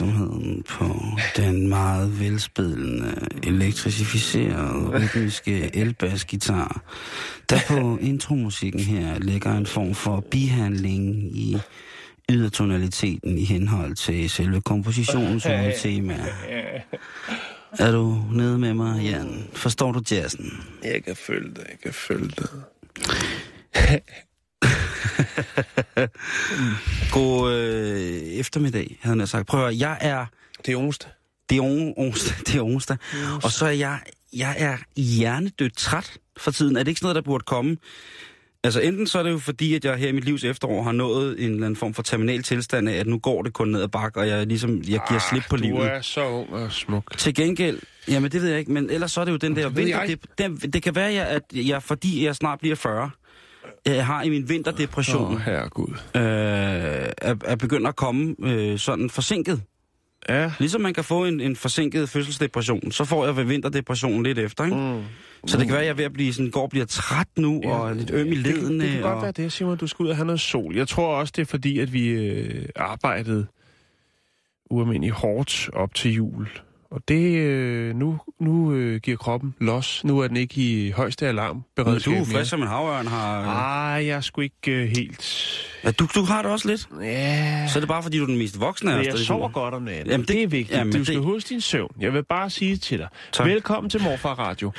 Opmærksomheden på den meget velspillende, elektrificerede, rytmiske elbassgitar, der på intromusikken her lægger en form for bihandling i ydertonaliteten i henhold til selve kompositionens hovedtema. Er du nede med mig, Jan? Forstår du jazzen? Jeg kan følge det, jeg kan følge det. God øh, eftermiddag, havde jeg sagt. Prøv at høre, jeg er... Det er onsdag. Det er on, onsdag, det er onsdag. Og så er jeg, jeg er hjernedødt træt for tiden. Er det ikke sådan noget, der burde komme? Altså enten så er det jo fordi, at jeg her i mit livs efterår har nået en eller anden form for terminal tilstand af, at nu går det kun ned ad bakke, og jeg ligesom, jeg giver slip på du livet. er så ung og smuk. Til gengæld, jamen det ved jeg ikke, men ellers så er det jo den der vinter... Det, det, det kan være, at jeg, fordi jeg snart bliver 40, jeg har i min vinterdepression, oh, herregud. øh, er, er begyndt at komme øh, sådan forsinket. Ja. Ligesom man kan få en, en forsinket fødselsdepression, så får jeg ved vinterdepressionen lidt efter, ikke? Mm. Så det kan være, at jeg er ved at blive sådan, går og bliver træt nu, ja, og er lidt øm i ledene. Det, det kan godt og... være det, Simon. Du skal ud og have noget sol. Jeg tror også, det er fordi, at vi øh, arbejdede ualmindeligt hårdt op til jul. Og det, øh, nu, nu øh, giver kroppen los. Nu er den ikke i højeste alarm. Men du er frisk som en havørn har... Ah, jeg er sgu ikke øh, helt... Ja, du, du har det også lidt. Ja, Så er det bare, fordi du er den mest voksne af os. Jeg sover godt om natten. Jamen, det- det, er vigtigt. jamen, du skal det- huske din søvn. Jeg vil bare sige til dig. Tak. Velkommen til Morfar Radio.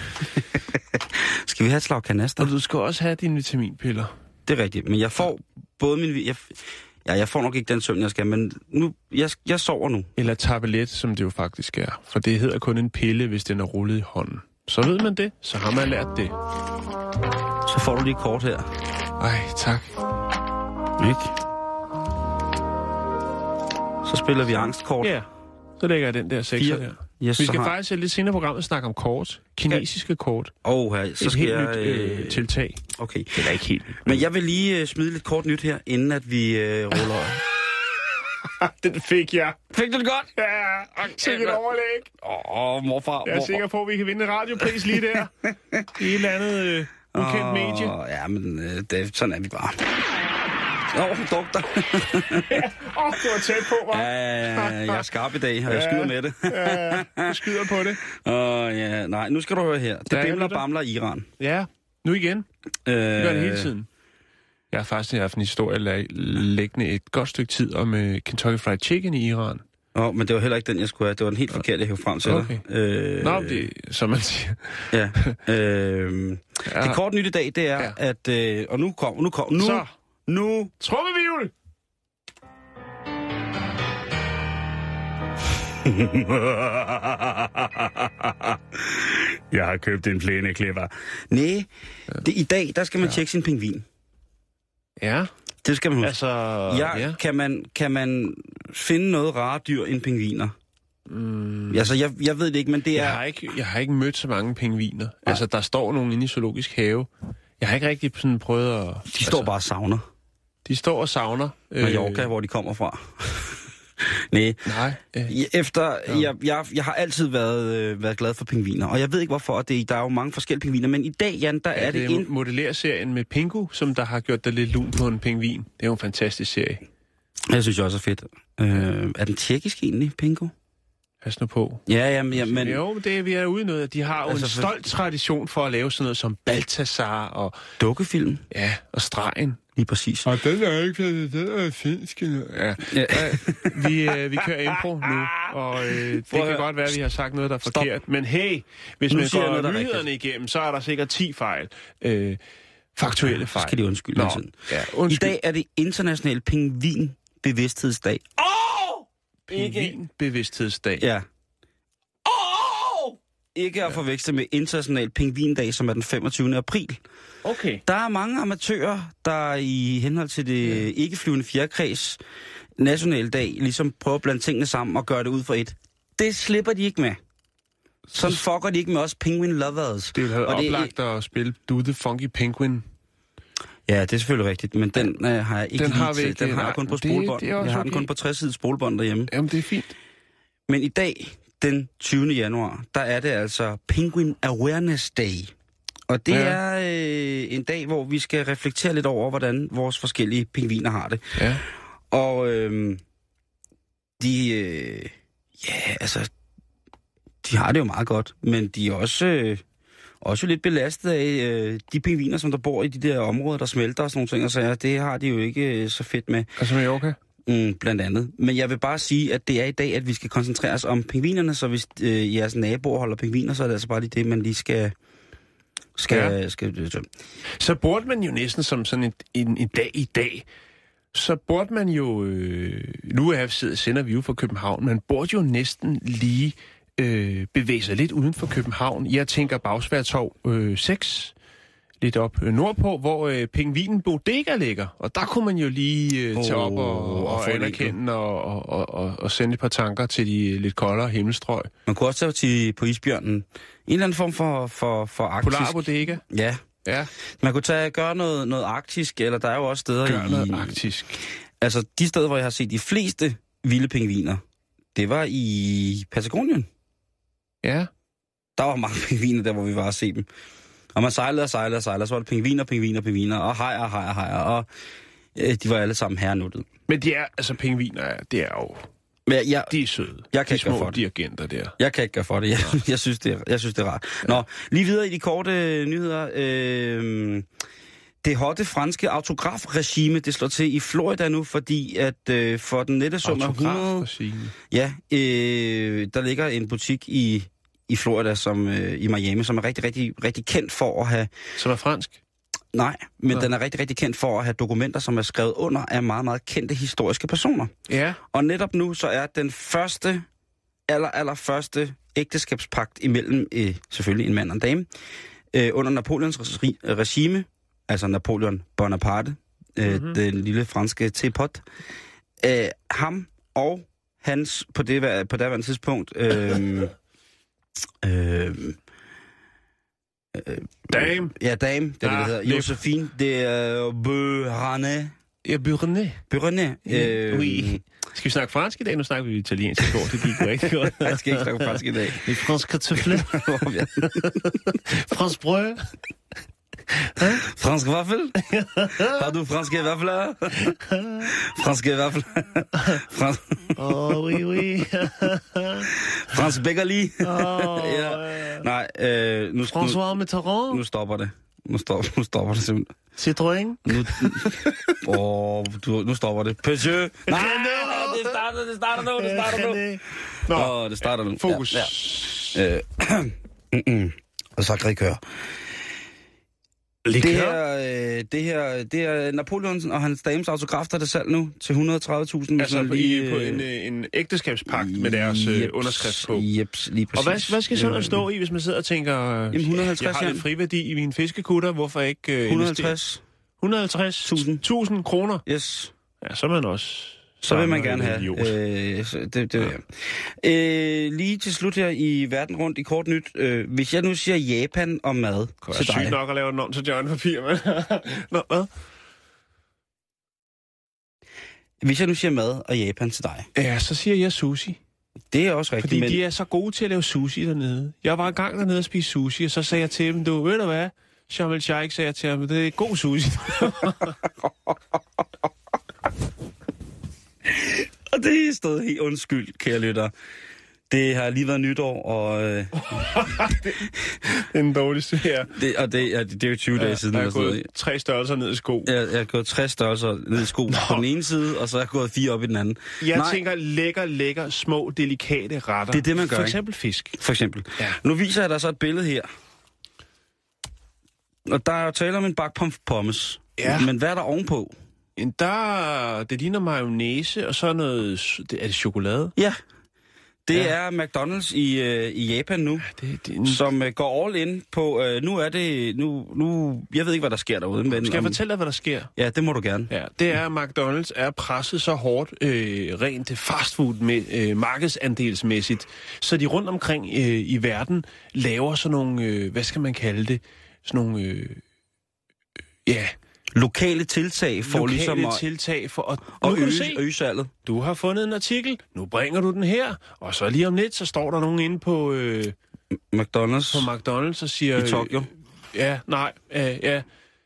Skal vi have et slag kanaster? Og du skal også have dine vitaminpiller. Det er rigtigt, men jeg får både min... Jeg, ja, jeg får nok ikke den søvn, jeg skal, men nu, jeg, jeg sover nu. Eller tablet, som det jo faktisk er. For det hedder kun en pille, hvis den er rullet i hånden. Så ved man det, så har man lært det. Så får du lige kort her. Ej, tak. Ikke? Så spiller vi angstkort. Ja, så lægger jeg den der sekser der. Yes, Vi skal har- faktisk lidt senere i programmet snakke om kort. Kinesiske kort. Åh, her, så Et skal helt jeg... nyt øh, tiltag. Okay. Det er ikke helt nyt. Men jeg vil lige uh, smide lidt kort nyt her, inden at vi uh, ruller... Den fik jeg. Fik du det godt? Ja, sikkert et overlæg. Åh, oh, morfar. Jeg er sikker på, at vi kan vinde radiopris lige der. I et eller andet øh, ukendt Åh, medie. Ja, men uh, det, sådan er vi bare. Åh, oh, doktor. Åh, oh, du var tæt på, hva'? ja, jeg er skarp i dag, og jeg skyder med det. Ja, du skyder på det. Åh, ja, nej, nu skal du høre her. Det Ja, bimler og bamler i Iran. Ja, nu igen. Øh, Vi gør det hele tiden. Jeg har faktisk haft en historie liggende et godt stykke tid om uh, Kentucky Fried Chicken i Iran. Åh, men det var heller ikke den, jeg skulle have. Det var den helt forkerte, jeg hævde frem til Okay. dig. Øh, Nå, det som man siger. Ja. Øh, Ja. det kort nyt i dag, det er, Ja. at... Øh, og nu kom, nu kom, nu, Så, nu trummevivl! jeg har købt en plæneklipper. Nej, det, i dag, der skal man tjekke sin pingvin. Ja, Det skal man huske. altså... ja, ja. Kan, man, kan man finde noget rare dyr end pingviner? Mm, Altså, jeg, jeg ved det ikke, men det jeg, er... har ikke, jeg har ikke mødt så mange pingviner. Altså, der står nogen inde i zoologisk have. Jeg har ikke rigtig sådan prøvet at... De står bare og savner. De står og savner. Mallorca, hvor de kommer fra. Nej, Nej. Øh, Ja, Efter, jeg, jeg, jeg har altid været, øh, været glad for pingviner, og jeg ved ikke hvorfor, det, der er jo mange forskellige pingviner, men i dag, Jan, der er, er det, det en... modellerserien med Pingu, som der har gjort dig lidt lun på en pingvin. Det er jo en fantastisk serie. Jeg synes jeg også er fedt. Øh, er den tjekkisk egentlig, Pingo? Pas nu på. Ja, ja, men, ja, men jo, det er vi er ude noget. De har jo Altså, en for- stolt tradition for at lave sådan noget som Balthasar og, dukkefilm, ja, og Stregen. Lige præcis. Og den er ikke den er finsk. Ja. Ja. Vi, øh, vi kører impro nu, og øh, det Prøv kan godt være, at vi har sagt noget, der er Stop. forkert. Men hey, hvis Nu man går noget, der er nyhederne igennem, så er der sikkert 10 fejl. Øh, faktuelle Så fejl. skal de undskylde Nå, tiden. ja, I undskyld. dag er det international pingvin bevidsthedsdag. Åh! Pingvinbevidsthedsdag. Ja. Ikke at forveksle med International Pingvindag, som er den 25. april. Okay. Der er mange amatører, der i henhold til det ja. ikke-flyvende fjerkreds nationaldag ligesom prøver at blande tingene sammen og gøre det ud for et. Det slipper de ikke med. Sådan fucker de ikke med os penguin lovers. Det ville have Og det oplagt at spille Do the Funky Penguin. Ja, det er selvfølgelig rigtigt, men den øh, har jeg ikke Den har vi ikke, Den har jeg kun på det- spolebånd. det også jeg har den okay. kun på 60 sides spolebånd derhjemme. Jamen, det er fint. Men i dag, den 20. januar, der er det altså Penguin Awareness Day. Og det Ja. ja. er øh, en dag, hvor vi skal reflektere lidt over, hvordan vores forskellige pingviner har det. Ja. Og øh, de, øh, ja, altså, de har det jo meget godt, men de er også, øh, også lidt belastet af øh, de pingviner, som der bor i de der områder, der smelter og sådan nogle ting, og så det har de jo ikke øh, så fedt med. Altså Mallorca? Mm, blandt andet. Men jeg vil bare sige, at det er i dag, at vi skal koncentrere os om pingvinerne, så hvis øh, jeres naboer holder pingviner, så er det altså bare lige det, man lige skal... skal, Ja. skal øh, så- Så burde man jo næsten som sådan en, en, en dag i dag, så burde man jo, øh, nu er jeg siddet sender vi jo fra København, man burde jo næsten lige øh, bevæge sig lidt uden for København. Jeg tænker Bagsværtorv øh, 6, lidt op øh, nordpå, hvor øh, pingvinen Bodega ligger. Og der kunne man jo lige øh, tage op og, og, og og anerkende og, og, og, og, og sende et par tanker til de lidt koldere himmelstrøg. Man kunne også tage til, på isbjørnen. En eller anden form for, for, for arktisk... Polar Bodega, Ja. ja, Man kunne tage, gøre noget, noget arktisk, eller der er jo også steder gør i... noget arktisk. Altså, de steder, hvor jeg har set de fleste vilde pingviner, det var i Patagonien. Ja, Der var mange pingviner der, hvor vi var at se dem. Og man sejlede og sejlede og sejlede, og så var det pingviner, pingviner, pingviner, og hajer, hajer, hajer, og øh, de var alle sammen herrenuttet. men de er, altså pingviner, er- det er jo Men jeg, jeg, De er søde. Jeg kan de ikke gøre små for det. dirigenter der. jeg kan ikke gøre for det. Jeg, jeg, synes, det er, jeg synes, det er rart. Nå, lige videre i de korte øh, nyheder. Øh, det hotte franske autografregime, det slår til i Florida nu, fordi at øh, for den nette sum af 100... Autografregime. Ja, øh, der ligger en butik i, i Florida, som øh, i Miami, som er rigtig, rigtig, rigtig kendt for at have... Som er fransk. Nej, men Nå. den er rigtig, rigtig kendt for at have dokumenter, som er skrevet under af meget, meget kendte historiske personer. Ja. Og netop nu så er den første, aller, aller første ægteskabspagt imellem øh, selvfølgelig en mand og en dame, øh, under Napoleons regi- regime, altså Napoleon Bonaparte, øh, mm-hmm. den lille franske tepot, øh, ham og hans, på det på daværende tidspunkt, øh, øh, Dame. ja, dame, det er Ah, det, det hedder, lip. Josephine de øh, Beauharnais, Ja, Burne. Beauharnais, øh, Oui. Skal vi snakke fransk i dag? Nu snakker vi italiensk i går. Det gik rigtig godt. jeg skal ikke snakke fransk i dag. Les fransk kartofler. fransk brød. Fransk vaffel? Har du franske vafler? franske vafler? Frans, oh, oui, oui. fransk beggerli? Åh, ja. Nej, øh, nu, nu, François Mitterrand. nu stopper det. Nu stopper, nu stopper det simpelthen. Citroën. Nu, åh, du, nu stopper det. Peugeot! Nej, det starter, det starter nu, det starter nu. Nå, Åh, det starter nu. fokus. Ja, ja. Øh, og så Grikør. Det Likør. her, øh, det her, det er Napoleon og hans dames autograf, der er det salg nu til 130.000. hvis Altså på, i, på en, øh, en ægteskabspagt med deres øh, Jeps, underskrift på. Jeps, lige Og præcis. hvad, hvad skal sådan Øh, noget stå i, hvis man sidder og tænker, øh, Jamen, 150, jeg har lidt friværdi i min fiskekutter, hvorfor ikke øh, investere? 150. 150 Tusind. 1000 kroner. Yes. Ja, så er man også... Så vil man gerne en have. Øh, det, det, ja. øh, lige til slut her i Verden Rundt i kort nyt. Øh, hvis jeg nu siger Japan og mad Det til er sygt dig. nok at lave den om til John Papir, men... Nå, hvad? Hvis jeg nu siger mad og Japan til dig. Ja, så siger jeg sushi. Det er også rigtigt. Fordi men, de er så gode til at lave sushi dernede. Jeg var engang dernede og spise sushi, og så sagde jeg til dem, du ved du hvad? Shamil Sheikh sagde jeg til ham, det er god sushi. Og det er stået helt undskyld, kære lytter. Det har lige været nytår, og, øh, det er en dårlig serie. det, og det, ja, det er jo 20 dage siden. jeg har gået tre størrelser ned i sko. Jeg, jeg har gået 60 størrelser ned i sko på den ene side, og så er jeg gået fire op i den anden. Jeg Nej. tænker lækker, lækker, små, delikate retter. Det er det, man gør, For ikke? eksempel fisk. For eksempel. Ja. Nu viser jeg dig så et billede her. Og der er jo tale om en bakke pommes. Ja. Men hvad er der ovenpå? Der, det ligner mayonnaise, og så noget... Er det chokolade? Ja, det Ja. ja. er McDonald's i, øh, i Japan nu, Det, det, som øh, går all in på... Øh, nu er det... Nu, nu, jeg ved ikke, hvad der sker derude, men... skal jeg om- fortælle dig, hvad der sker? Ja, det må du gerne. Ja, det er, at McDonald's er presset så hårdt øh, rent fastfood med, øh, markedsandelsmæssigt, så de rundt omkring øh, i verden laver sådan nogle, øh, hvad skal man kalde det, sådan nogle, øh, ja, Lokale tiltag for lokale ligesom at, tiltag for at... at øge, se, øge salget. du har fundet en artikel, nu bringer du den her, og så lige om lidt, så står der nogen inde på, øh, McDonald's på McDonald's og siger... i Tokyo. Øh, ja, nej, øh, ja.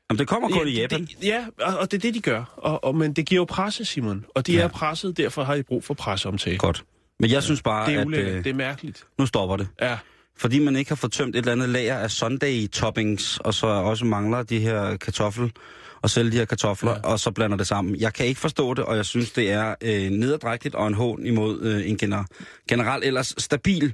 Jamen, det kommer kun i det- Japan. Det, ja, og, og det er det, de gør. Og, og, men det giver jo presse, Simon. Og de ja. Ja. er presset, derfor har de brug for presseomtale. Godt. Men jeg synes bare, Det er at øh, Det er mærkeligt. nu stopper det. Ja. Fordi man ikke har fået tømt et eller andet lager af Sunday toppings, og så også mangler de her kartoffel, og sælge de her kartofler, Ja. og så blander det sammen. Jeg kan ikke forstå det, og jeg synes, det er øh, nederdrægtigt og en hån imod øh, en gener- generelt ellers stabil,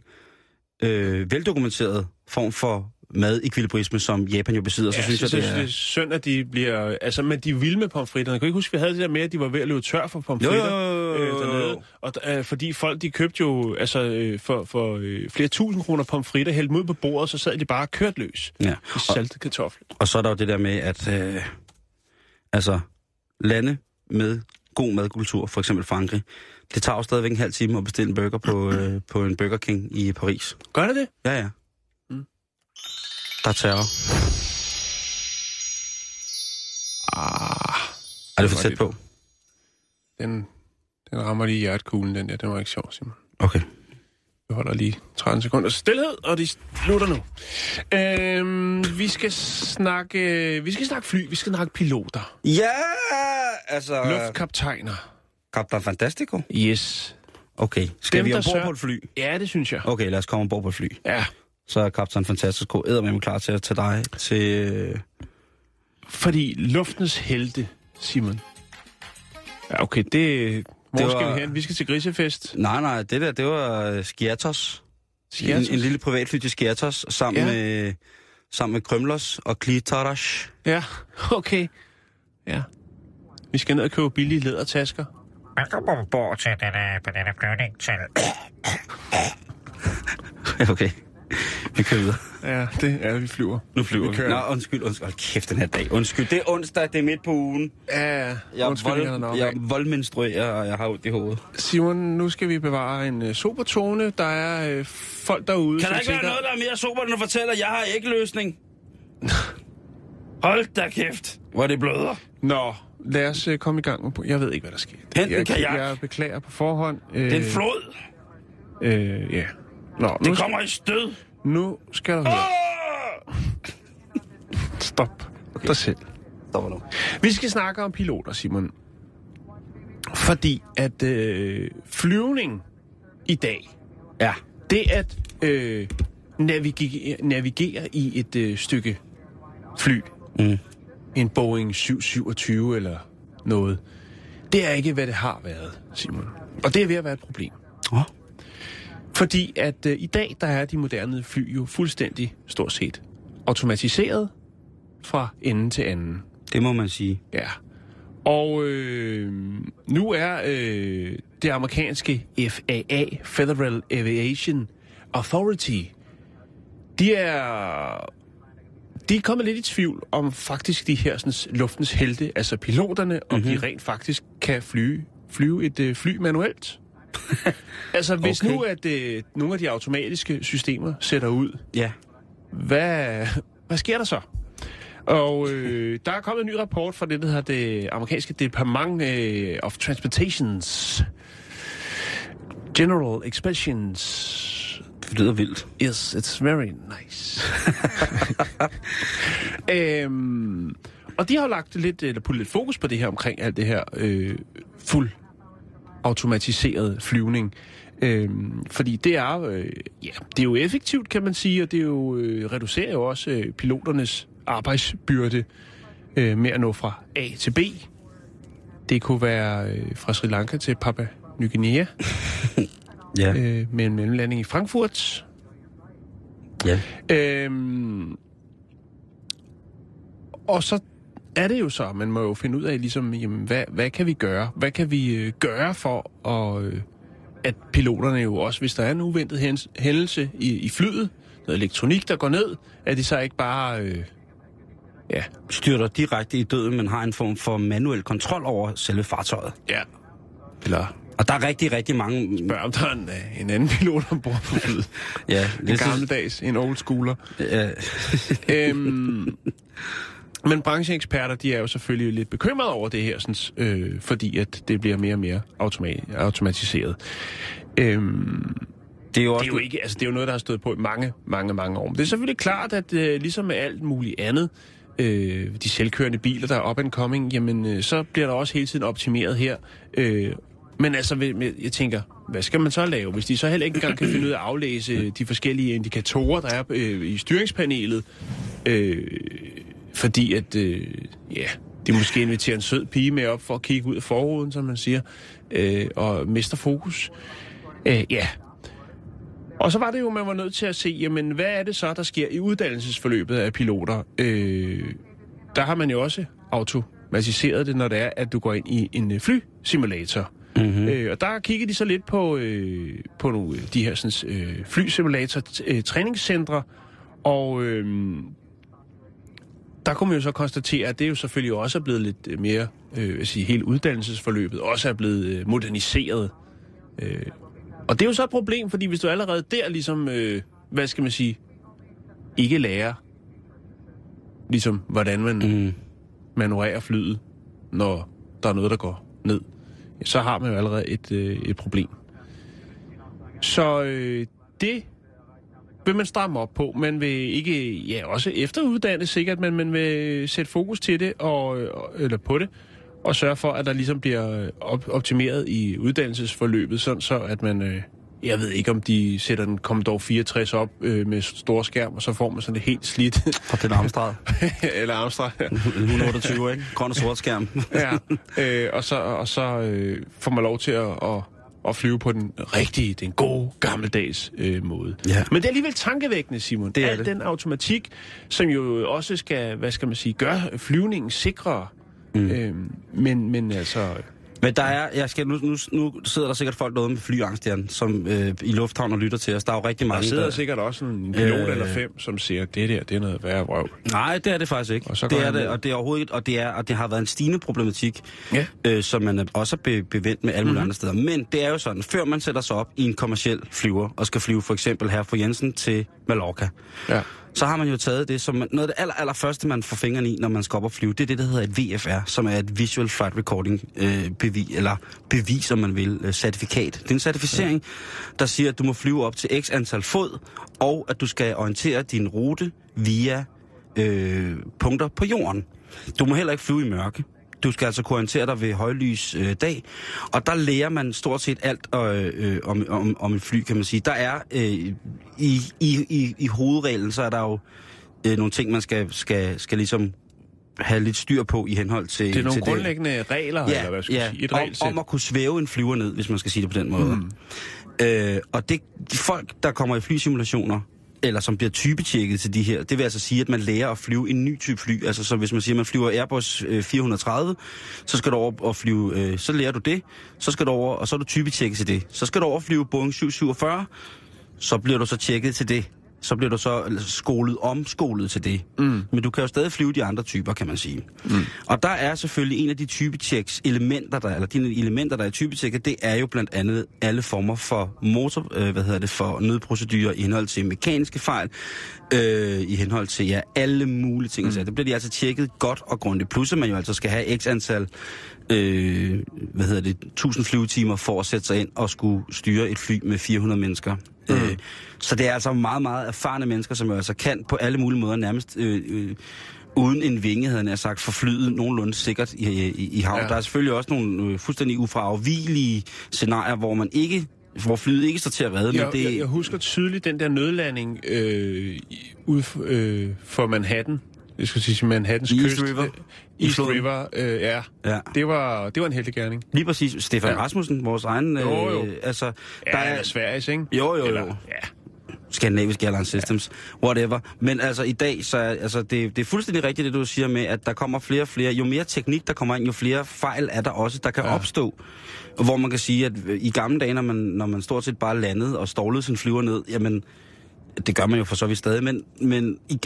øh, veldokumenteret form for madekvilibrisme, som Japan jo besidder. Så ja, synes jeg, synes, det er... det er synd, at de bliver... Altså, men de er vilde med pomfritterne. Jeg kan ikke huske, vi havde det der med, at de var ved at løbe tør for pomfritter. jo, jo, jo, Øh, jo. dernede. Og, øh, fordi folk, de købte jo altså, øh, for, for øh, flere tusind kroner pomfritter, hældte dem ud på bordet, så sad de bare og kørte løs. Ja. I saltet kartofler. Og så er der jo det der med, at øh, altså, lande med god madkultur, for eksempel Frankrig, det tager jo stadigvæk en halv time at bestille en burger på, øh, på en Burger King i Paris. Gør det det? Ja, ja. Mm. Der er terror. Ah, Er det for tæt på? den, den rammer lige hjertekuglen, den der. Den var ikke sjov, Simon. Okay. Vi holder lige 30 sekunder stillhed, og de slutter nu. Øhm, vi skal snakke, vi skal snakke fly, vi skal snakke piloter, Ja, altså... luftkaptajner. Captain Fantastico? Yes. Okay. Skal Dem, vi ombord sørger- på et fly? Ja, det synes jeg. Okay, lad os komme ombord på et fly. Ja, Så er Captain Fantastico eddermame klar til at tage dig til... øh, fordi luftens helte, Simon. Ja, okay, det... Hvor Det skal var- vi hen? Vi skal til grisefest. Nej, nej, det der, det var øh, Skiatos. Skiatos? En, en lille privatfly til Skiatos, sammen, Ja. med, sammen med Krymlos og Klitarash. Ja, okay. Ja. Vi skal ned og købe billige lædertasker. Velkommen ombord til denne, på denne flyvning til okay, vi kører videre. Ja, det er, vi flyver. Nu flyver Vi vi. Nå, undskyld, undskyld. Hold kæft, den her dag. Undskyld, det er onsdag, det er midt på ugen. Ja, ja. Jeg, Undskyldningerne vold, jeg voldmenstruerer, og jeg har ondt i hovedet. Simon, nu skal vi bevare en uh, sobertone. Der er uh, folk derude, Kan der ikke være tænker... noget, der er mere sober, end at fortælle, at jeg har ikke løsning? Hold da kæft, hvor det bløder. Nå, lad os uh, komme i gang. Jeg ved ikke, hvad der sker. Hent en jeg, kajak. jeg beklager på forhånd. Uh, Det er en flod. Øh, ja. Nå, nu, Det skal, kommer i stød. Nu skal du høre. Stop okay. dig selv. Stopper nu. Vi skal snakke om piloter, Simon. Fordi at øh, flyvning i dag, Ja. det at øh, navigere, navigere i et øh, stykke fly, Mm. en Boeing 727 eller noget, det er ikke, hvad det har været, Simon. Og det er ved at være et problem. Oh. Fordi at øh, i dag, der er de moderne fly jo fuldstændig, stort set, automatiseret fra ende til anden. Det må man sige. Ja. Og øh, nu er øh, det amerikanske FAA, Federal Aviation Authority, de er, de er kommet lidt i tvivl om faktisk de her sådan, luftens helte, altså piloterne, om Mhm. de rent faktisk kan flyve, flyve et øh, fly manuelt. altså hvis Okay. nu at øh, nogle af de automatiske systemer sætter ud, Ja. hvad, hvad sker der så? Og øh, der er kommet en ny rapport fra det, der hedder det amerikanske Department øh, of Transportations General Expeditions. Det lyder vildt. Yes, it's very nice. øhm, og de har lagt lidt, eller puttet lidt fokus på det her omkring alt det her øh, fuld automatiseret flyvning. Øhm, fordi det er, øh, ja, det er jo effektivt, kan man sige, og det er jo, øh, reducerer jo også øh, piloternes arbejdsbyrde øh, med at nå fra A til B. Det kunne være øh, fra Sri Lanka til Papua Ny Guinea, Ja. øh, med en mellemlanding i Frankfurt. ja. Øhm, og så er det jo så, man må jo finde ud af, ligesom, jamen, hvad, hvad kan vi gøre? Hvad kan vi øh, gøre for, at, øh, at piloterne jo også, hvis der er en uventet hændelse i, i flyet, noget elektronik, der går ned, at de så ikke bare... Øh, ja, Styrter direkte i døden, men har en form for manuel kontrol over selve fartøjet. ja. Eller Og der er rigtig, rigtig mange... spørg, om der er en, øh, en anden pilot ombord på flyet. Ja, En det synes, gammeldags, en old schooler. ja, øhm, men brancheeksperter, de er jo selvfølgelig lidt bekymrede over det her, sådan, øh, fordi at det bliver mere og mere automa- automatiseret. Øhm, det er jo det også... er jo ikke, altså det er jo noget, der har stået på i mange, mange, mange år. Men det er selvfølgelig klart, at øh, ligesom med alt muligt andet, øh, de selvkørende biler, der er up and coming, jamen øh, så bliver der også hele tiden optimeret her. Øh, men altså, jeg tænker, hvad skal man så lave, hvis de så heller ikke engang kan finde ud af at aflæse de forskellige indikatorer, der er øh, i styringspanelet? Øh, fordi at, øh, ja, de måske inviterer en sød pige med op for at kigge ud af forruden, som man siger, øh, og mister fokus. Øh, ja, og så var det jo, man var nødt til at se, jamen, hvad er det så, der sker i uddannelsesforløbet af piloter? Øh, der har man jo også automatiseret det, når det er, at du går ind i en øh, flysimulator. Mm-hmm. Øh, og der kigger de så lidt på, øh, på nogle af de her sådan, øh, flysimulator-træningscentre, og øh, der kunne man jo så konstatere, at det jo selvfølgelig også er blevet lidt øh, mere, øh, vil sige, hele uddannelsesforløbet også er blevet øh, moderniseret. Øh, og det er jo så et problem, fordi hvis du allerede der ligesom, øh, hvad skal man sige, ikke lærer, ligesom hvordan man Mm, manøvrerer flyet, når der er noget, der går ned, så har man jo allerede et, øh, et problem. Så øh, det vil man stramme op på. Man vil ikke, ja, også efteruddanne sikkert, men man vil sætte fokus til det, og, eller på det, og sørge for, at der ligesom bliver op, optimeret i uddannelsesforløbet, sådan så at man, øh, jeg ved ikke om de sætter den Commodore 64 op øh, med stor skærm, og så får man sådan det helt slidt, fra den Amstrad. eller Amstrad, ja. 128, ikke? Grøn og sort skærm. ja. øh, og så, og så øh, får man lov til at, at, at flyve på den rigtige, den gode, gammeldags øh, måde. Ja. Men det er alligevel tankevækkende, Simon. Det er Al det. den automatik, som jo også skal, hvad skal man sige, gøre flyvningen sikrere. Mm. Øh, men, men altså... Men der er, jeg skal, nu, nu, nu sidder der sikkert folk derude med flyangst, Jan, som øh, i lufthavn og lytter til os. Der er jo rigtig Der mange, sidder der... sikkert også en pilot Øh. eller fem, som siger, det der, det er noget værre vrøvl. Nej, det er det faktisk ikke. Og så det er det, og det er overhovedet ikke, og det, er, og det har været en stigende problematik, Ja. øh, som man er også er be, bevendt med alle mulige Mhm. andre steder. Men det er jo sådan, før man sætter sig op i en kommersiel flyver, og skal flyve for eksempel her fra Jensen til Mallorca, Ja så har man jo taget det som noget af det aller, aller første, man får fingrene i, når man skal op og flyve. Det er det, der hedder et VFR, som er et Visual Flight Recording øh, bevis, eller bevis, om man vil, øh, certifikat. Det er en certificering, der siger, at du må flyve op til x antal fod, og at du skal orientere din rute via øh, punkter på jorden. Du må heller ikke flyve i mørke. Du skal altså kunne orientere dig ved højlys øh, dag, og der lærer man stort set alt øh, øh, om, om, om et fly, kan man sige. Der er øh, i, i, i, i hovedreglen, så er der jo øh, nogle ting, man skal, skal, skal ligesom have lidt styr på i henhold til Det er nogle til grundlæggende regler, ja, eller hvad skal ja, sige, et om, regelsæt. om at kunne svæve en flyver ned, hvis man skal sige det på den måde. Mm. Øh, og det, de folk, der kommer i flysimulationer, eller som bliver typetjekket til de her, det vil altså sige, at man lærer at flyve en ny type fly. Altså så hvis man siger, at man flyver Airbus øh, 430, så skal du over og flyve, øh, så lærer du det, så skal du over, og så er du typetjekket til det. Så skal du over og flyve Boeing 747, så bliver du så tjekket til det. Så bliver du så skolet omskolet til det. Mm. Men du kan jo stadig flyve de andre typer, kan man sige. Mm. Og der er selvfølgelig en af de typetjeks elementer, der, eller de elementer, der er i typetjekket, det er jo blandt andet alle former for motor, øh, hvad hedder det, for nødprocedurer i henhold til mekaniske fejl, øh, i henhold til ja, alle mulige ting. Mm. Så det bliver de altså tjekket godt og grundigt. Plus at man jo altså skal have x antal øh, hvad hedder det, 1000 flyvetimer for at sætte sig ind og skulle styre et fly med 400 mennesker. Mm. Øh, så det er altså meget, meget erfarne mennesker, som altså kan på alle mulige måder nærmest... Øh, øh, uden en vinge, havde nær sagt, for flyet nogenlunde sikkert i, i, i havn. Ja. Der er selvfølgelig også nogle øh, fuldstændig ufravigelige scenarier, hvor man ikke hvor flyet ikke står til at redde, Jeg, men det... jeg, jeg husker tydeligt den der nødlanding øh, for, øh, for Manhattan. Jeg skal sige Manhattans East kyst. River. Øh, I East floden. River, øh, ja. Ja. Det var, det var en heldig gerning. Lige præcis. Stefan Ja. Rasmussen, vores egen... Jo, jo. Øh, altså, Ja, der er... er, Sveriges, ikke? Jo, jo, jo. Eller, ja. Scandinavisk Airline Systems, ja. whatever. Men altså i dag, så er altså, det, det er fuldstændig rigtigt, det du siger med, at der kommer flere og flere. Jo mere teknik, der kommer ind, jo flere fejl er der også, der kan ja. opstå. Hvor man kan sige, at i gamle dage, når man, når man stort set bare landede og stålede sin flyver ned, jamen, det gør man jo for så vidt stadig, men, men i,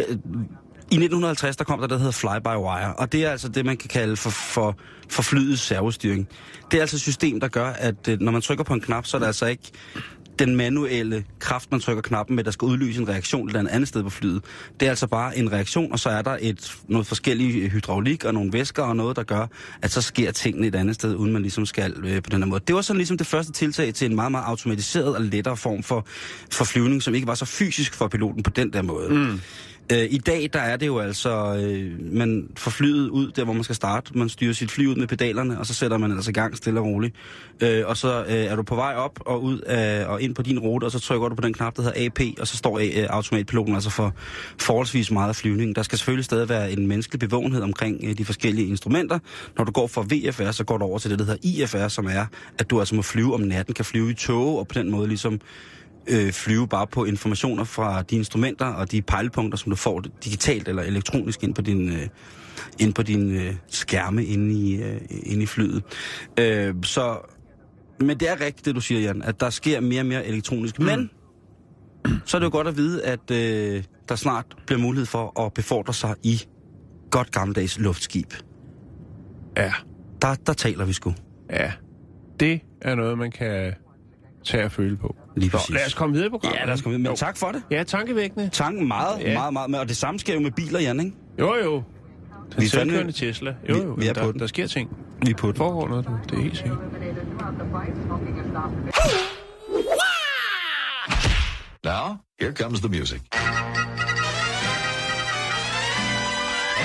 i 1950, der kom der, der hedder fly-by-wire, og det er altså det, man kan kalde for, for, for flyets servostyring. Det er altså et system, der gør, at øh, når man trykker på en knap, så er det altså ikke den manuelle kraft, man trykker knappen med, der skal udløse en reaktion et eller andet sted på flyet. Det er altså bare en reaktion, og så er der et, noget forskellige øh, hydraulik og nogle væsker og noget, der gør, at så sker tingene et andet sted, uden man ligesom skal øh, på den her måde. Det var sådan ligesom det første tiltag til en meget, meget automatiseret og lettere form for, for flyvning, som ikke var så fysisk for piloten på den der måde. Mm. Øh, I dag, der er det jo altså, øh, man får flyet ud der, hvor man skal starte. Man styrer sit fly ud med pedalerne, og så sætter man altså i gang stille og roligt. Øh, og så øh, er du på vej op og ud af, og ind på din rute, og så trykker du på den knap, der hedder AP, og så står øh, automatpiloten altså for forholdsvis meget flyvning. Der skal selvfølgelig stadig være en menneskelig bevågenhed omkring øh, de forskellige instrumenter. Når du går fra VFR, så går du over til det, der hedder IFR, som er, at du altså må flyve om natten, kan flyve i tog, og på den måde ligesom øh, flyve bare på informationer fra de instrumenter og de pejlepunkter, som du får digitalt eller elektronisk ind på din, øh, ind på din øh, skærme inde i, øh, inde i flyet. Øh, så, men det er rigtigt, det du siger, Jan, at der sker mere og mere elektronisk. Mm. Men så er det jo godt at vide, at øh, der snart bliver mulighed for at befordre sig i godt gammeldags luftskib. Ja. Der, der taler vi sgu. Ja. Det er noget, man kan tage at føle på. Lige præcis. Så lad os komme videre på programmet. Ja, lad os komme videre. Men jo. tak for det. Ja, tankevækkende. Tanken meget, ja. meget, meget, meget. Og det samme sker jo med biler, Jan, ikke? Jo, jo. Den vi selvkørende Tesla. Jo, jo. Vi, vi er der, på den. Der sker ting. Vi er på den. Foregår noget, det er helt sikkert. Now, here comes the music.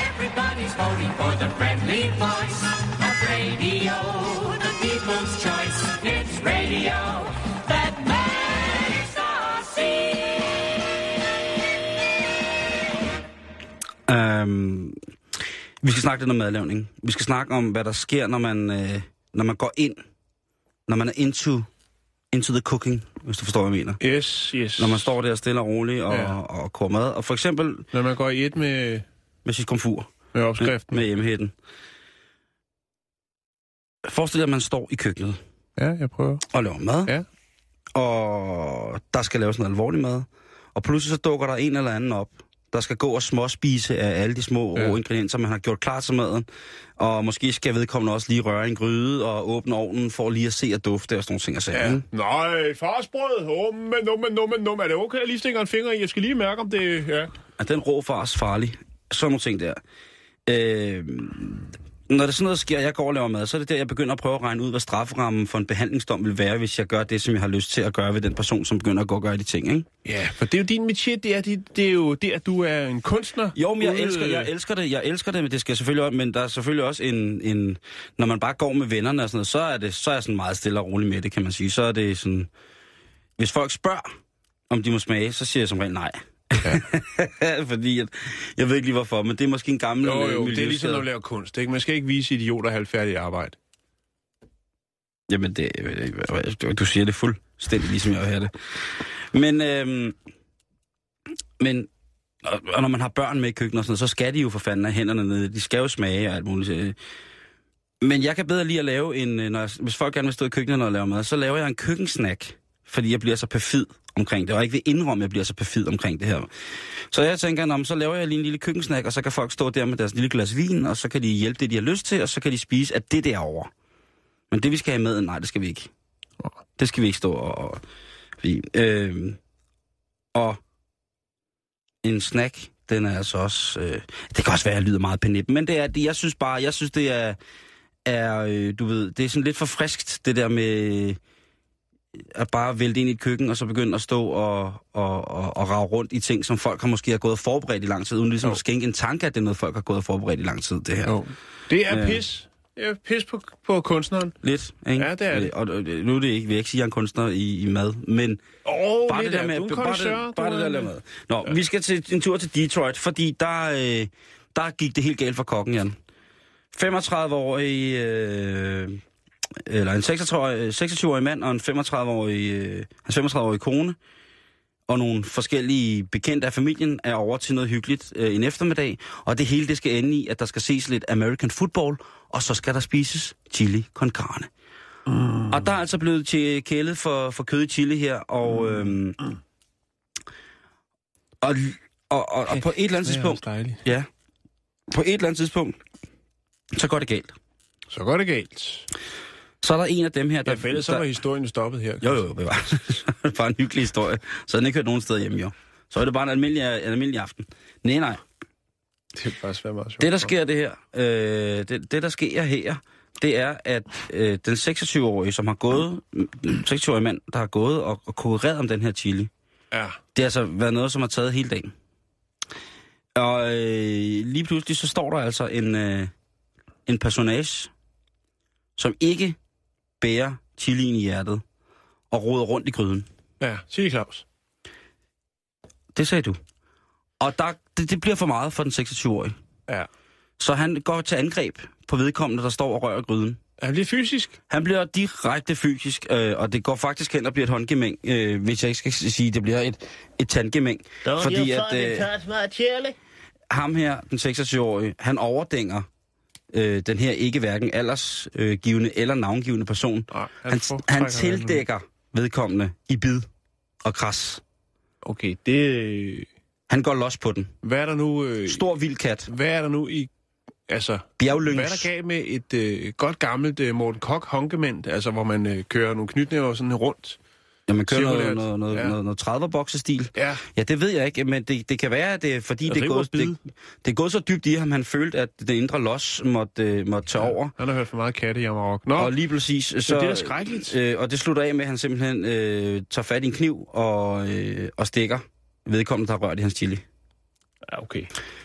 Everybody's voting for the friendly voice radio, the people's choice. It's radio that makes us see. Øhm, vi skal snakke lidt om madlavning. Vi skal snakke om, hvad der sker, når man, øh, når man går ind, når man er into, into the cooking, hvis du forstår, hvad jeg mener. Yes, yes. Når man står der stille og roligt og, Ja. og, og koger mad. Og for eksempel Når man går i et med, med sit komfur. med opskriften. Med hjemmehætten. Forestil dig, at man står i køkkenet Ja, jeg prøver. og laver mad. Ja. Og der skal laves noget alvorlig mad. Og pludselig så dukker der en eller anden op, der skal gå og småspise af alle de små Ja. ingredienser, man har gjort klar til maden. Og måske skal vedkommende også lige røre en gryde og åbne ovnen for lige at se og dufte og sådan nogle ting. Og sager, Ja. Nej, farsbrød. Men, no, men, no. Er det okay, jeg lige stikker en finger i? Jeg skal lige mærke, om det... Ja. Er den rå fars farlig? Sådan nogle ting der. Øh, når det sådan noget sker, jeg går og laver mad, så er det der, jeg begynder at prøve at regne ud, hvad strafferammen for en behandlingsdom vil være, hvis jeg gør det, som jeg har lyst til at gøre ved den person, som begynder at gå og gøre de ting, ikke? Ja, for det er jo din métier. Det er, det, det er jo det, at du er en kunstner. Jo, men jeg Ude- elsker, jeg elsker det, jeg elsker det, men det skal selvfølgelig også, men der er selvfølgelig også en, en, når man bare går med vennerne og sådan noget, så er det, så er jeg sådan meget stille og rolig med det, kan man sige. Så er det sådan, hvis folk spørger, om de må smage, så siger jeg som regel nej. Ja. Fordi at, jeg ved ikke lige hvorfor, men det er måske en gammel Jo, jo, øh, det er ligesom, når du laver kunst. Ikke? Man skal ikke vise idioter halvfærdigt arbejde. Jamen, det, du, du siger det fuldstændig, ligesom jeg have det. Men, øhm, men og, og når man har børn med i køkkenet og sådan noget, så skal de jo for fanden have hænderne nede. De skal jo smage og alt muligt. øh. Men jeg kan bedre lige at lave en, øh, når jeg, hvis folk gerne vil stå i køkkenet og lave mad, så laver jeg en køkkensnack, fordi jeg bliver så perfid omkring det, og jeg ikke vil indrømme, at jeg bliver så perfid omkring det her. Så jeg tænker, nå, så laver jeg lige en lille køkkensnack, og så kan folk stå der med deres lille glas vin, og så kan de hjælpe det, de har lyst til, og så kan de spise af det derovre. Men det, vi skal have med, nej, det skal vi ikke. Det skal vi ikke stå og... og fordi, øh, og en snack, den er altså også... Øh, det kan også være, at jeg lyder meget penippen, men det er, det, jeg synes bare, jeg synes, det er, er øh, du ved, det er sådan lidt for friskt, det der med at bare vælte ind i et køkken, og så begynde at stå og, og, og, og rave rundt i ting, som folk har måske har gået og forberedt i lang tid, uden ligesom Jo. at skænke en tanke, at det er noget, folk har gået og forberedt i lang tid, det her. Jo. Det er Ja. pis. Det er pis på, på kunstneren. Lidt, ikke? Ja, det er det. Og, og nu er det ikke, jeg ikke sige, at jeg er en kunstner i, i mad, men oh, bare det der med, en bare det, bare det der er at en- mad. Nå, ja. vi skal til en tur til Detroit, fordi der, øh, der gik det helt galt for kokken, Jan. 35-årig, øh, eller en 26-årig 26 mand og en 35-årig, øh, hans 35-årige kone, og nogle forskellige bekendte af familien er over til noget hyggeligt øh, en eftermiddag, og det hele det skal ende i, at der skal ses lidt American football, og så skal der spises chili con carne. Mm. Og der er altså blevet til kælet for, for kød i chili her, og, øhm, og, og, og, og på et eller andet Det tidspunkt, ja, på et eller andet tidspunkt, så går det galt. Så går det galt. Så er der en af dem her, der... Ja, for ellers så var historien stoppet her. Jo, jo, det var bare en hyggelig historie. Så den ikke hørt nogen steder hjemme, jo. Så er det bare en almindelig, en almindelig aften. Nej, nej. Det er faktisk være meget sjovt. Det, der sker det her, øh, det, det, der sker her, det er, at øh, den 26-årige, som har gået, den 26-årige mand, der har gået og, og konkurreret om den her chili, Ja. det har altså været noget, som har taget hele dagen. Og øh, lige pludselig, så står der altså en, øh, en personage, som ikke bærer chilien i hjertet og roder rundt i gryden. Ja, Chili Claus. Det sagde du. Og der, det, det bliver for meget for den 26-årige. Ja. Så han går til angreb på vedkommende, der står og rører gryden. Han bliver fysisk. Han bliver direkte fysisk, øh, og det går faktisk hen og bliver et håndgemæng, øh, hvis jeg ikke skal sige, det bliver et, et tandgemæng. Fordi at øh, ham her, den 26-årige, han overdænger øh, den her ikke hverken aldersgivende eller navngivende person. Nej, Han, han, tildækker vedkommende i bid og kras. Okay, det... Han går los på den. Hvad er der nu... Øh, Stor vild kat. hvad er der nu i... Altså, Bjerglyngs. hvad er der gav med et øh, godt gammelt øh, Morten Koch honkement, altså hvor man øh, kører nogle knytnæver sådan rundt? Ja, man kører noget, noget, noget, Ja. noget, noget 30'er-boksestil. Ja, Ja, det ved jeg ikke, men det, det kan være, at det er fordi, det er, gået, det, det er gået så dybt i ham, han følte, at det indre los måtte, øh, måtte tage over. han har hørt for meget katte i Amarok. Nå, Og lige præcis, så... det er skrækkeligt. Øh, og det slutter af med, at han simpelthen øh, tager fat i en kniv og, øh, og stikker vedkommende, der har rørt i hans chili. ja, okay.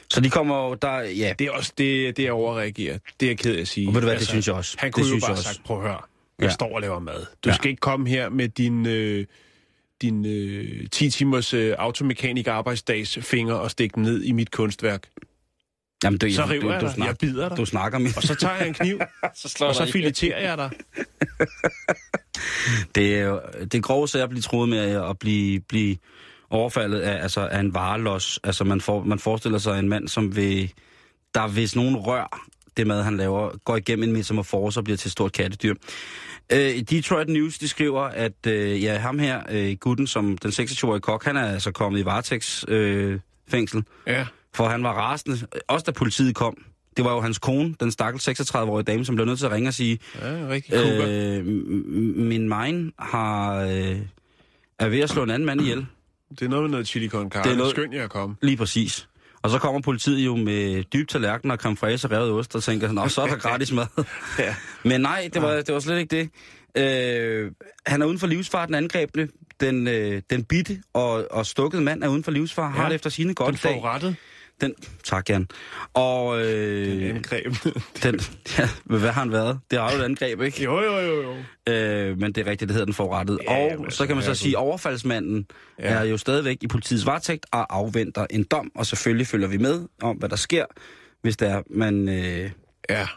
Så de kommer jo, der, ja, Det er også det, det er overreageret. Det er jeg ked af at sige. Altså, Og ved du hvad, det synes jeg også. Han Det kunne jo synes bare sagt, prøv at høre, jeg Ja. står og laver mad. Du Ja. skal ikke komme her med din, øh, din øh, 10 timers øh, automekanik arbejdsdags finger og stikke den ned i mit kunstværk. jamen, du, Så river du, jeg du, dig. snak, Jeg bider dig. du snakker med. Og så tager jeg en kniv, så slår og så fileterer jeg dig. Det er jo det er grove sager at blive troet med at blive, blive overfaldet af, altså, af en varelos. Altså man, for, man forestiller sig en mand, som vil, der hvis nogen rør det mad, han laver, går igennem en metamorfose og bliver til et stort kattedyr. Øh, Detroit News, de skriver, at øh, ja, ham her, øh, gutten, som den 26-årige kok, han er altså kommet i varetægtsfængsel, øh, fængsel, Ja, for han var rasende. Også da politiet kom. Det var jo hans kone, den stakkels 36-årige dame, som blev nødt til at ringe og sige, ja rigtig kukker. Øh, min mine har, øh, er ved at slå en anden mand ihjel. Det er noget med noget chili con carne. Det er er noget- skønt, jeg kom. Lige præcis. Og så kommer politiet jo med dyb tallerken og creme fraise og revet ost, og tænker, nå, så er der gratis mad. Ja. Men nej, det var, det var slet ikke det. Øh, han er uden for livsfar, den angrebne. Den, øh, den bitte og, og stukkede mand er uden for livsfar, ja. har det efter sine godt Den dag. forurettet. Den, tak, Jan. Og øh, Angreb. den, ja, hvad har han været? Det har jo et angreb, ikke? jo, jo, jo, jo. Øh, men det er rigtigt, det hedder den forurettet. Ja, og jamen, så kan man så sige, at overfaldsmanden ja. Ja. er jo stadigvæk i politiets varetægt og afventer en dom. Og selvfølgelig følger vi med om, hvad der sker, hvis der man øh, Ja.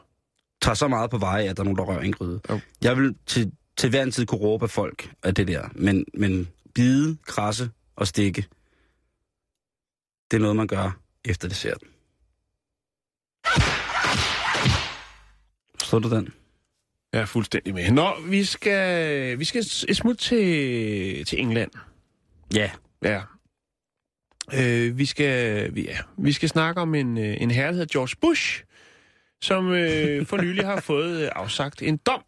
tager så meget på veje, at der er nogen, der rører en gryde. Jo. Jeg vil til, til hver en tid kunne råbe af folk af det der. Men, men bide, krasse og stikke, det er noget, man gør efter desserten. Forstår du den? Jeg er fuldstændig med. Nå, vi skal, vi skal et smut til, til England. Ja. Ja. Øh, vi, skal, vi, ja, vi skal snakke om en, øh, en herre, der hedder George Bush, som øh, for nylig har fået øh, afsagt en dom.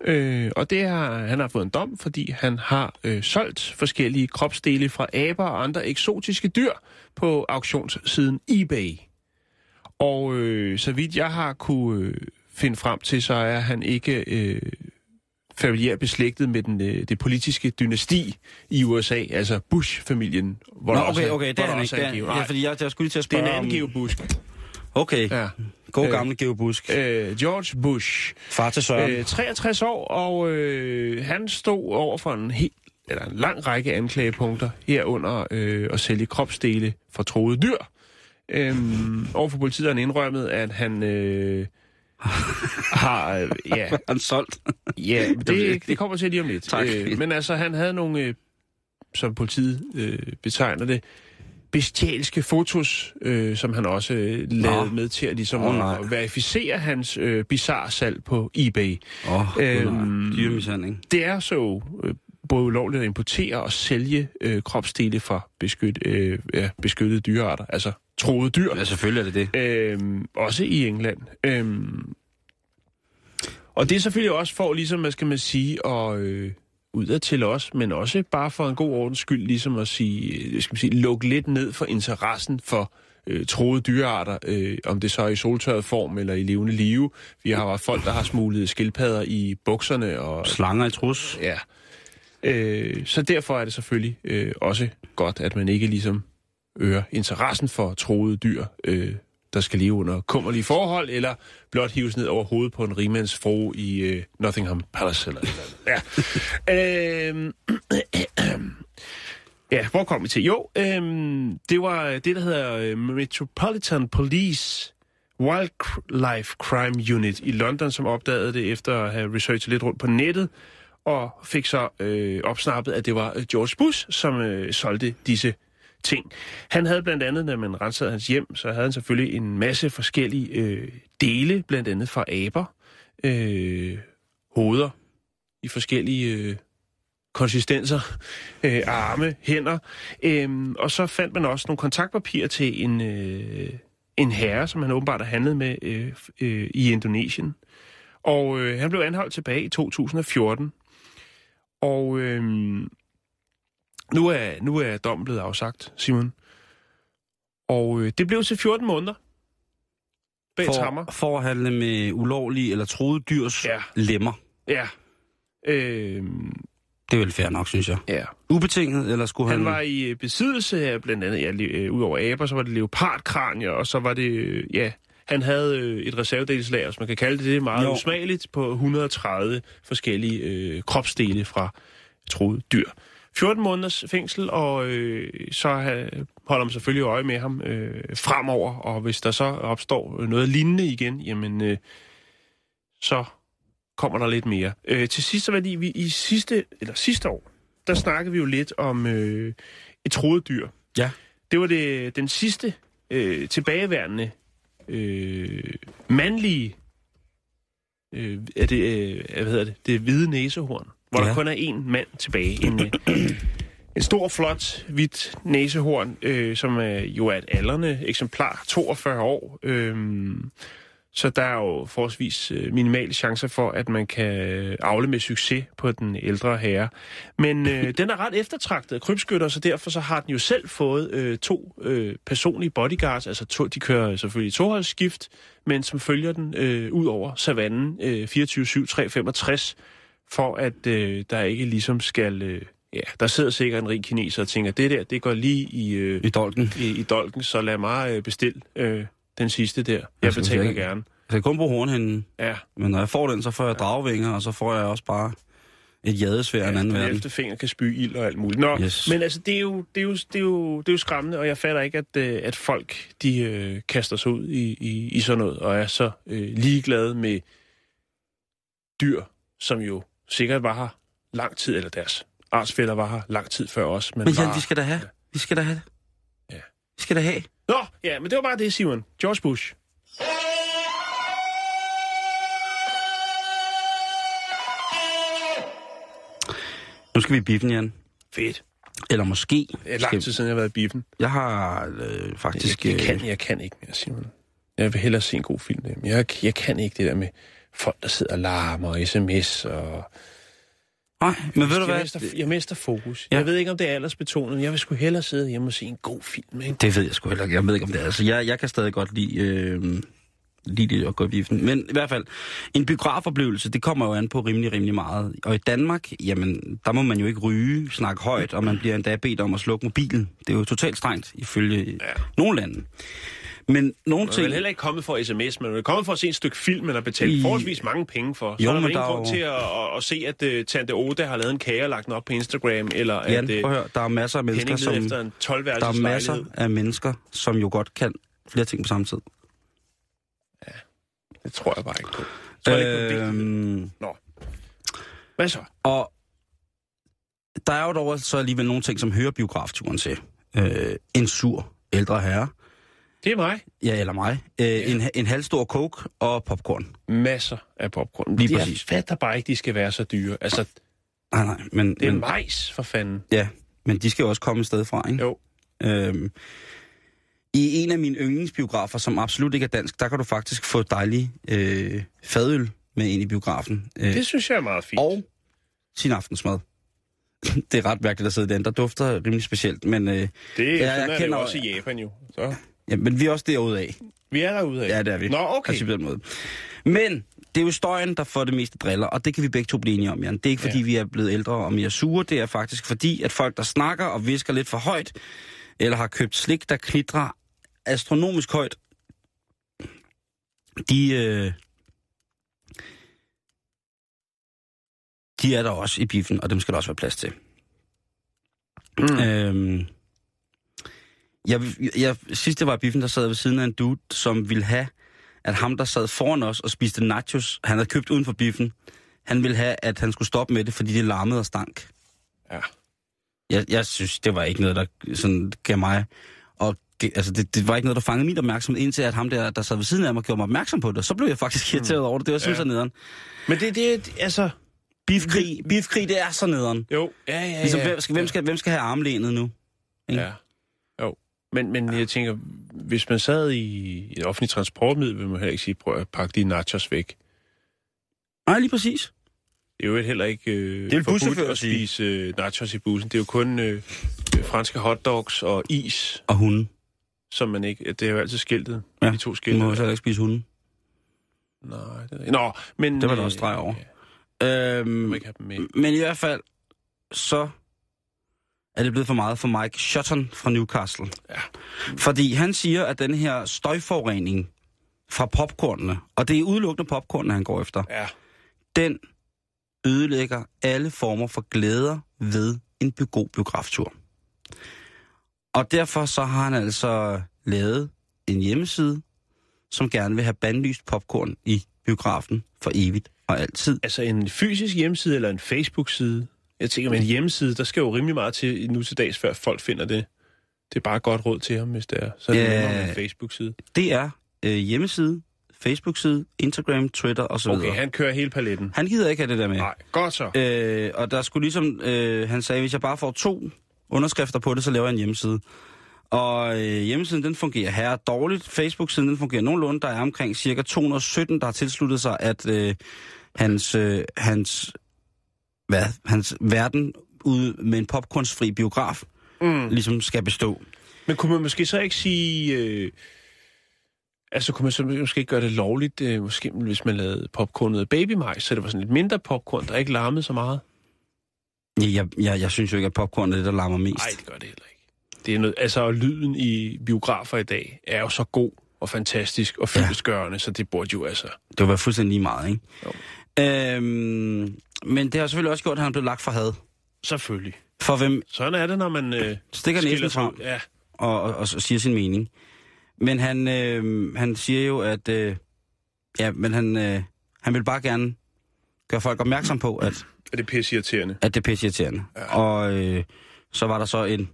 Øh, og det har, han har fået en dom, fordi han har øh, solgt forskellige kropsdele fra aber og andre eksotiske dyr på auktionssiden eBay. Og øh, så vidt jeg har kunne øh, finde frem til, så er han ikke øh, familiær beslægtet med den, øh, det politiske dynasti i USA, altså Bush-familien. Hvor Nå, okay, okay, det er han ikke. er en ja, fordi jeg, jeg skulle lige til at det er spørge en anden. Geo Bush. Okay, Ja. god Øh, gamle Geo Busk. Øh, George Bush. Far til Søren. Øh, 63 år, og øh, han stod over for en helt eller en lang række anklagepunkter herunder øh, at sælge kropsdele fra troede dyr. Øhm, overfor politiet har han indrømmet, at han øh, har... Øh, ja, Han solgt. ja det, det kommer til lige om lidt. Tak. Øh, men altså, han havde nogle øh, som politiet øh, betegner det, bestialske fotos, øh, som han også øh, lavede med til at, ligesom, nej. at verificere hans øh, bizarre salg på eBay. Åh, oh, Øhm, dyremishandling. Det er så øh, både ulovligt at importere og sælge øh, kropsdele fra beskyt, øh, ja, beskyttede dyrearter, altså troede dyr. Ja, selvfølgelig er det det. Øhm, også i England. Øhm, og det er selvfølgelig også for, ligesom, hvad skal man sige, og øh, udad til os, men også bare for en god ordens skyld, ligesom at sige, øh, skal man sige, lukke lidt ned for interessen for øh, troede dyrearter, øh, om det så er i soltørret form eller i levende live. Vi har haft folk, der har smuglet skildpadder i bukserne og Slanger i trus. Ja. Øh, så derfor er det selvfølgelig øh, også godt, at man ikke ligesom øger interessen for troede dyr, øh, der skal leve under kummerlige forhold, eller blot hives ned over hovedet på en rimandsfrue i øh, Nottingham Palace. Eller, et eller andet. ja. Øh, ja, hvor kom vi til? Jo, øhm, det var det, der hedder øh, Metropolitan Police Wildlife Crime Unit i London, som opdagede det efter at have researchet lidt rundt på nettet, og fik så øh, opsnappet, at det var øh, George Bush, som øh, solgte disse ting. Han havde blandt andet, når man rensede hans hjem, så havde han selvfølgelig en masse forskellige øh, dele, blandt andet fra aber, øh, hoveder i forskellige øh, konsistenser, øh, arme, hænder. Øh, og så fandt man også nogle kontaktpapirer til en, øh, en herre, som han åbenbart har handlet med øh, øh, i Indonesien. Og øh, han blev anholdt tilbage i 2014. Og øh, nu, er, nu er dommen blevet afsagt, Simon. Og øh, det blev til 14 måneder bag trammer. For, for at handle med ulovlige eller troede dyrs Ja. lemmer. Ja. Øh, Det er vel fair nok, synes jeg. ja. Ubetinget, eller skulle han... Han var i øh, besiddelse af blandt andet, ja, øh, ud over aber, så var det leopardkranier, og så var det, øh, ja, han havde øh, et reservedelslager, hvis man kan kalde det det, meget Jo. usmageligt, på 130 forskellige øh, kropsdele fra troede dyr. 14 måneders fængsel, og øh, så øh, holder man selvfølgelig øje med ham øh, fremover, og hvis der så opstår noget lignende igen, jamen, øh, så kommer der lidt mere. Øh, til sidst så var det, vi i sidste, eller sidste år, der snakkede vi jo lidt om øh, et troet dyr. Ja. Det var det, den sidste øh, tilbageværende øh, mandlige, øh, er det, øh, hvad hedder det, det hvide næsehorn, hvor ja. Der kun er én mand tilbage. En, øh, en stor, flot, hvidt næsehorn, øh, som er, jo er et aldrende eksemplar, 42 år. Øh, så der er jo forholdsvis øh, minimale chancer for, at man kan afle med succes på den ældre herre. Men øh, den er ret eftertragtet af krybskytter, så derfor så har den jo selv fået øh, to øh, personlige bodyguards. Altså to, de kører selvfølgelig toholdsskift, men som følger den øh, ud over savannen øh, 24-7-365, for at øh, der ikke ligesom skal... Øh, ja, der sidder sikkert en rig kineser og tænker, det der, det går lige i... Øh, I dolken. i, i dolken, så lad mig øh, bestille øh, den sidste der. Jeg Altså, betaler jeg- gerne. Jeg kan kun bruge hornhænden, Ja, men når jeg får den, så får jeg dragvinger, og så får jeg også bare et jadesvær af en anden den verden. elfte finger kan spy ild og alt muligt. Nå, Yes. men altså, det er, jo, det, er jo, det, er jo, det er jo skræmmende, og jeg fatter ikke, at, øh, at folk de øh, kaster sig ud i, i, i sådan noget, og er så øh, ligeglade med dyr, som jo sikkert var her lang tid, eller deres artsfælder var her lang tid før os. Men, Men bare... Jan, vi skal da have. Vi skal da have det. Ja. Vi skal da have. Nå, ja, men det var bare det, Simon. George Bush. Nu skal vi i biffen, Jan. Fedt. Eller måske. Det er lang tid siden, jeg har været i biffen. Jeg har øh, faktisk... Jeg, jeg, øh, kan, jeg kan ikke mere, Simon. Jeg vil hellere se en god film. Men jeg, jeg kan ikke det der med folk, der sidder og larmer og sms. Og... Nej, men ved du jeg, hvad? mister, jeg mister fokus. Ja. Jeg ved ikke, om det er aldersbetonet, men jeg vil sgu hellere sidde hjemme og se en god film. Ikke? Det ved jeg sgu heller ikke. Jeg ved ikke, om det er. Altså, jeg, jeg kan stadig godt lide, øh, lide det at gå i biffen. Men i hvert fald, en biografoplevelse, det kommer jo an på rimelig, rimelig meget. Og i Danmark, jamen, der må man jo ikke ryge, snakke højt, og man bliver endda bedt om at slukke mobilen. Det er jo totalt strengt, ifølge ja. nogle lande. Men nogle Man er ting... heller ikke kommet for sms, men man er kommet for at se et stykke film, eller betale I- forholdsvis mange penge for. Så Jo, er der men ingen der er grund jo- til at, at, at se, at uh, Tante Oda har lavet en kage og lagt den op på Instagram, eller Jan, at uh, at høre, der er masser af mennesker, som... efter en 12 Der er masser lejlighed. af mennesker, som jo godt kan flere ting på samme tid. Det tror jeg bare ikke på. Jeg tror ikke på. Øhm, Nå. Hvad så? Og der er jo dog så alligevel nogle ting, som hører biografturen til. Øh, en sur ældre herre, Det er mig. ja, eller mig, øh, ja. en, en halvstor coke og popcorn. Masser af popcorn. Lige jeg præcis. fatter bare ikke, de skal være så dyre. Altså, Nej, nej, men, det er men, majs, for fanden. ja, men de skal jo også komme et sted fra, ikke? Jo. Øhm, I en af mine yndlingsbiografer, som absolut ikke er dansk, der kan du faktisk få dejlig øh, fadøl med ind i biografen. Øh, Det synes jeg er meget fint. og sin aftensmad. det er ret mærkeligt at sidde den. Der dufter rimelig specielt, men, øh, det jeg sådan er det kender- jo også i Japan jo. Så. Ja, men vi er også derude af. Vi er derude af. Ja, det er vi. Nå, okay. Altså, på den måde. Men det er jo støjen, der får det meste driller, og det kan vi begge to blive enige om, Jan. Det er ikke, fordi Ja. vi er blevet ældre og mere sure. Det er faktisk fordi, at folk, der snakker og visker lidt for højt, eller har købt slik, der knitrer astronomisk højt, de, øh, de er der også i biffen, og dem skal der også være plads til. Mm. Øhm, jeg, jeg, sidst jeg var i biffen, der sad jeg ved siden af en dude, som ville have, at ham, der sad foran os og spiste nachos, han havde købt uden for biffen, han ville have, at han skulle stoppe med det, fordi det larmede og stank. Ja. Jeg, jeg synes, det var ikke noget, der sådan gav mig... Og det, altså, det, det var ikke noget, der fangede min opmærksomhed, indtil at ham der, der sad ved siden af mig, gjorde mig opmærksom på det. Så blev jeg faktisk irriteret over det. Det var sådan Ja. så nederen. Men det, det, altså... Beefkrig, beefkrig, det er så nederen. Jo, ja, ja, ja. Ligesom, hvem, skal, hvem, skal, hvem skal have armlænet nu? ikke? Ja. Men, men jeg tænker, hvis man sad i et offentligt transportmiddel, vil man heller ikke sige, prøv at pakke de nachos væk. Nej, lige præcis. Det er jo heller ikke øh, Det vil forbudt at spise øh, nachos i bussen. Det er jo kun øh, øh, franske hotdogs og is, Og hunden. som man ikke... Det er jo altid skiltet. Ja, De to skilte. må jo så heller ikke spise hunden. Nej, det er... Nå, men... Det var der også streg over. Ja, Øhm, man må ikke have dem med. men i hvert fald, så er det blevet for meget for Mike Shotton fra Newcastle. Ja. Fordi han siger, at den her støjforurening fra popcornene, og det er udelukkende popcornene, han går efter, Ja. den ødelægger alle former for glæder ved en god biograftur. Og derfor så har han altså lavet en hjemmeside, som gerne vil have bandlyst popcorn i biografen for evigt og altid. Altså en fysisk hjemmeside eller en Facebook-side? Jeg tænker, med en hjemmeside, der skal jo rimelig meget til nu til dags, før folk finder det. Det er bare godt råd til ham, hvis det er. Så er det Ja. en Facebook-side. Det er øh, hjemmeside, Facebook-side, Instagram, Twitter osv. Okay, han kører hele paletten. han gider ikke have det der med. Nej, godt så. Øh, og der skulle ligesom, øh, han sagde, hvis jeg bare får to underskrifter på det, så laver jeg en hjemmeside. Og øh, hjemmesiden, den fungerer her dårligt. Facebook-siden, den fungerer nogenlunde. Der er omkring cirka 217, der har tilsluttet sig, at øh, hans, øh, hans, hvad, hans verden ude med en popcornsfri biograf Mm. ligesom skal bestå. Men kunne man måske så ikke sige... Øh, altså kunne man så måske ikke gøre det lovligt, øh, måske hvis man lavede popcornet babymajs, så det var sådan lidt mindre popcorn, der ikke larmede så meget? Jeg, jeg, jeg, jeg synes jo ikke, at popcorn er det, der larmer mest. Nej, det gør det heller ikke. Det er noget, altså, og lyden i biografer i dag er jo så god og fantastisk og fyldestgørende, ja. så det burde jo altså... Det være fuldstændig lige meget, ikke? Jo. Øhm, men det har selvfølgelig også gjort, at han blev lagt for had. Selvfølgelig. For hvem Sådan er det, når man øh, stikker næsen frem. Ja. og, og, og siger sin mening. Men han, øh, han siger jo, at... Øh, ja, men han, øh, han vil bare gerne gøre folk opmærksom på, at, Er det pisse irriterende? at det er pisseirriterende. Ja. Og øh, så var der så en,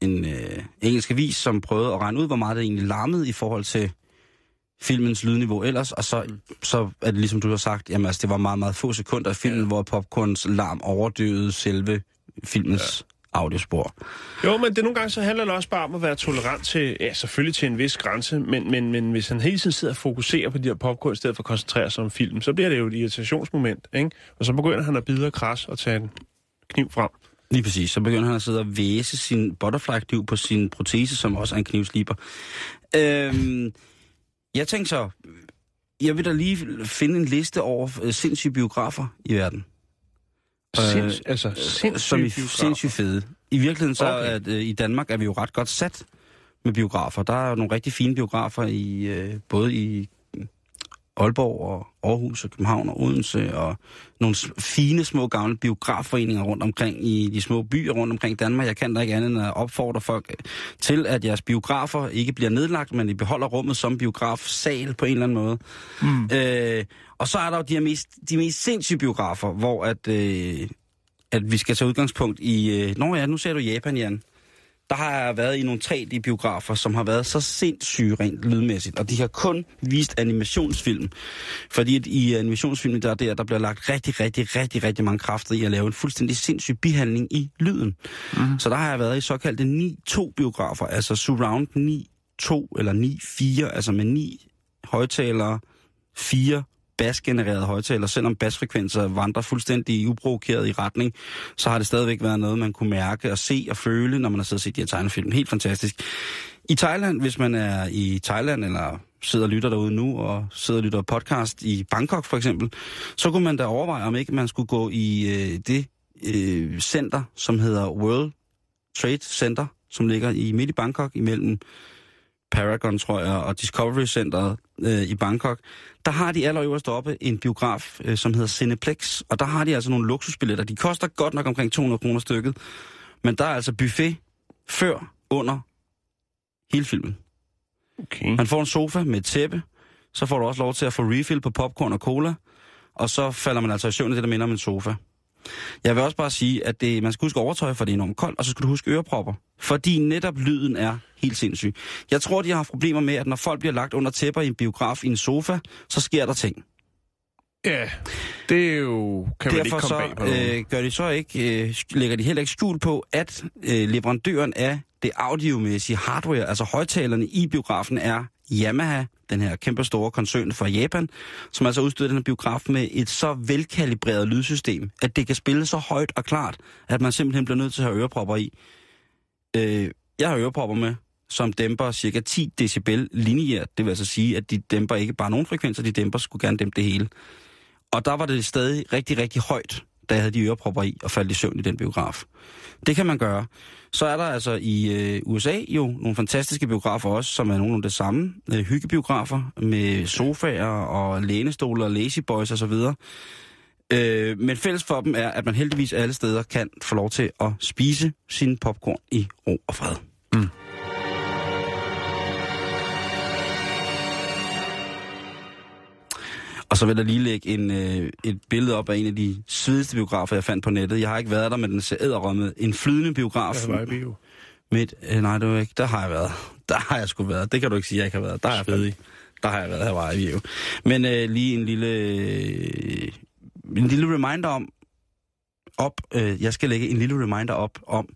en øh, engelsk avis, som prøvede at regne ud, hvor meget det egentlig larmede i forhold til filmens lydniveau ellers, og så, mm. så er det ligesom du har sagt, jamen altså, det var meget, meget få sekunder af filmen, ja. hvor popcorns larm overdøvede selve filmens ja. audiospor. Jo, men det nogle gange så handler det også bare om at være tolerant til, ja, selvfølgelig til en vis grænse, men, men, men hvis han hele tiden sidder og fokuserer på de her popcorn, i stedet for at koncentrere sig om film, så bliver det jo et irritationsmoment, ikke? Og så begynder han at bide og kras og tage en kniv frem. Lige præcis. Så begynder han at sidde og væse sin butterfly-kniv på sin protese, som også er en knivsliber. Øhm, jeg tænkte så, jeg vil da lige finde en liste over øh, sindssyge biografer i verden. Sinds, altså, som sindssygt er sindssygt fede. I virkeligheden så, Okay. at øh, i Danmark er vi jo ret godt sat med biografer. Der er nogle rigtig fine biografer i øh, både i øh, Aalborg og Aarhus og København og Odense og nogle fine små gamle biografforeninger rundt omkring i de små byer rundt omkring Danmark. Jeg kan da ikke andet end at opfordre folk øh, til, at jeres biografer ikke bliver nedlagt, men I beholder rummet som biografsal på en eller anden måde. Mm. Øh, og så er der jo de, her mest, de mest sindssyge biografer, hvor at... Øh, at vi skal tage udgangspunkt i... Øh, Nå ja, nu ser du Japan, Jan. Der har jeg været i nogle 3D-biografer, som har været så sindssyge rent lydmæssigt, og de har kun vist animationsfilm. Fordi at i animationsfilmen, der, er der, der bliver lagt rigtig, rigtig, rigtig, rigtig mange kræfter i at lave en fuldstændig sindssyg bihandling i lyden. Mm. Så der har jeg været i såkaldte 9-2-biografer, altså Surround 9-2 eller 9-4, altså med 9 højtalere, 4 basgenererede højtaler, selvom basfrekvenser vandrer fuldstændig uprovokeret i retning, så har det stadigvæk været noget, man kunne mærke og se og føle, når man har siddet og set de her tegnefilm. Helt fantastisk. I Thailand, hvis man er i Thailand, eller sidder og lytter derude nu, og sidder og lytter podcast i Bangkok for eksempel, så kunne man da overveje, om ikke man skulle gå i øh, det øh, center, som hedder World Trade Center, som ligger i midt i Bangkok, imellem Paragon, tror jeg, og Discovery Centeret øh, i Bangkok, der har de allerøverst oppe en biograf, øh, som hedder Cineplex, og der har de altså nogle luksusbilletter. De koster godt nok omkring 200 kroner stykket, men der er altså buffet før, under hele filmen. Okay. Man får en sofa med et tæppe, så får du også lov til at få refill på popcorn og cola, og så falder man altså i søvn i det, der minder om en sofa. Jeg vil også bare sige, at det, man skal huske overtøj, for det er enormt koldt, og så skal du huske ørepropper. Fordi netop lyden er helt sindssyg. Jeg tror, de har haft problemer med, at når folk bliver lagt under tæpper i en biograf i en sofa, så sker der ting. Ja, det er jo... Kan man ikke Derfor komme så bag på øh, gør de så ikke, øh, lægger de heller ikke skjul på, at øh, leverandøren af det audiomæssige hardware, altså højtalerne i biografen, er Yamaha, den her kæmpe store koncern fra Japan, som altså udstyrede den her biograf med et så velkalibreret lydsystem, at det kan spille så højt og klart, at man simpelthen bliver nødt til at have ørepropper i. Øh, jeg har ørepropper med, som dæmper cirka 10 decibel lineært. Det vil altså sige, at de dæmper ikke bare nogle frekvenser, de dæmper skulle gerne dæmpe det hele. Og der var det stadig rigtig, rigtig højt, da jeg havde de ørepropper i og faldt i søvn i den biograf. Det kan man gøre. Så er der altså i øh, USA jo nogle fantastiske biografer også, som er nogle af det samme. Øh, hyggebiografer med sofaer og lænestole og lazy boys osv. Øh, men fælles for dem er, at man heldigvis alle steder kan få lov til at spise sin popcorn i ro og fred. Og så vil jeg lige lægge en, øh, et billede op af en af de sydeste biografer, jeg fandt på nettet. Jeg har ikke været der, men den ser æderrømmet. En flydende biograf. Jeg var i bio. Midt, øh, nej, det var ikke. Der har jeg været. Der har jeg sgu været. Det kan du ikke sige, jeg ikke har været. Der har jeg Svedig. Der har jeg været, her var jeg i Men øh, lige en lille, øh, en lille reminder om, op, øh, jeg skal lægge en lille reminder op om,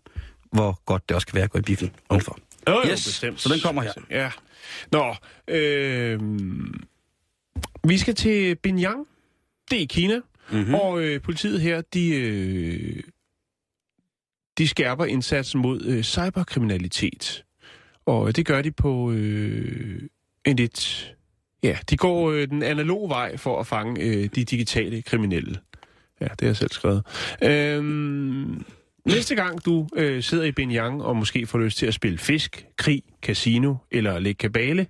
hvor godt det også kan være at gå i biffen udenfor. Jo, jo, Yes, bestemt. så den kommer her. Ja. Nå, øh, vi skal til Binyang. Det er i Kina. Mhm. Mm. Og øh, politiet her, de, øh, de skærper indsatsen mod øh, cyberkriminalitet. Og det gør de på øh, en lidt... Ja, de går øh, den analoge vej for at fange øh, de digitale kriminelle. Ja, det har jeg selv skrevet. Øhm, næste gang du øh, sidder i Binyang og måske får lyst til at spille fisk, krig, casino eller lægge kabale,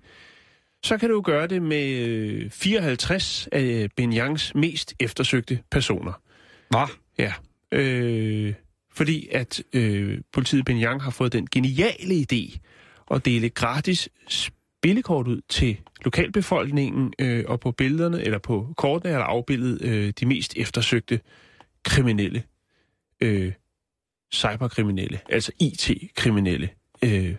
så kan du gøre det med øh, 54 af Binyangs mest eftersøgte personer. Hvad? Ja. Øh, fordi at øh, politiet i Binyang har fået den geniale idé at dele gratis spillekort ud til lokalbefolkningen, øh, og på billederne, eller på kortene er der afbildet øh, de mest eftersøgte kriminelle, øh, cyberkriminelle, altså IT-kriminelle øh,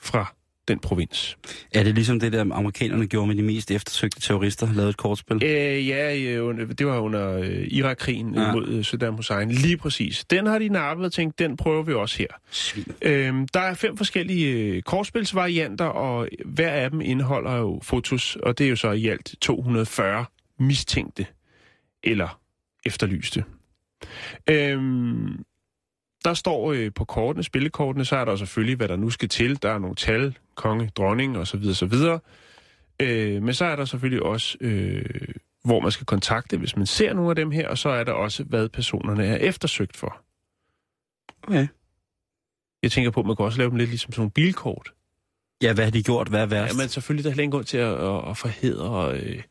fra den provins. Er det ligesom det, der amerikanerne gjorde med de mest eftersøgte terrorister, lavede et kortspil? Øh, ja, øh, det var under øh, Irak-krigen Ja. ja. mod øh, Saddam Hussein. Lige præcis. Den har de nappet og tænkt, den prøver vi også her. Svin. Øhm, der er fem forskellige øh, kortspilsvarianter, og hver af dem indeholder jo fotos, og det er jo så i alt 240 mistænkte eller efterlyste. Øhm, der står øh, på kortene, spillekortene, så er der selvfølgelig, hvad der nu skal til. Der er nogle tal, konge, dronning osv. osv. Øh, men så er der selvfølgelig også, øh, hvor man skal kontakte, hvis man ser nogle af dem her, og så er der også, hvad personerne er eftersøgt for. Okay. Jeg tænker på, at man kan også lave dem lidt ligesom sådan nogle bilkort. Ja, hvad har de gjort? Hvad er værst? Ja, men selvfølgelig der er heller ingen grund til at, at, at forhedre øh,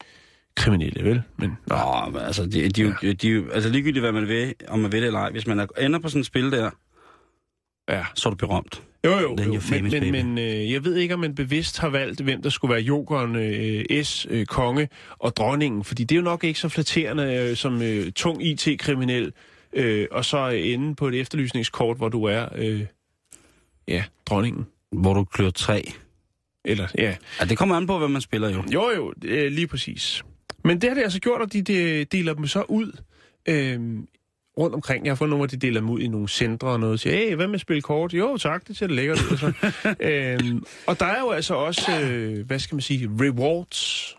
kriminelle, vel? Men, nå. Nå, men altså, de, de, de, de, altså ligegyldigt hvad man vil, om man vil det eller ej, hvis man er, ender på sådan et spil der, Ja. så er du berømt. Jo, jo, Then jo. men, men, men øh, jeg ved ikke, om man bevidst har valgt, hvem der skulle være jokeren, øh, S, øh, konge og dronningen, fordi det er jo nok ikke så flatterende øh, som øh, tung IT-kriminel øh, og så ende på et efterlysningskort, hvor du er, øh, ja, dronningen. Hvor du klør træ. Eller, ja, Ja, det kommer an på, hvad man spiller jo. jo jo, øh, lige præcis. Men det har det altså gjort, at de, de deler dem så ud øh, rundt omkring. Jeg har fundet nogle, hvor de deler dem ud i nogle centre og noget. Og siger, hey, hvad med at spille kort? Jo, tak, det ser lækkert ud. Og, så. øhm, og der er jo altså også, øh, hvad skal man sige, rewards.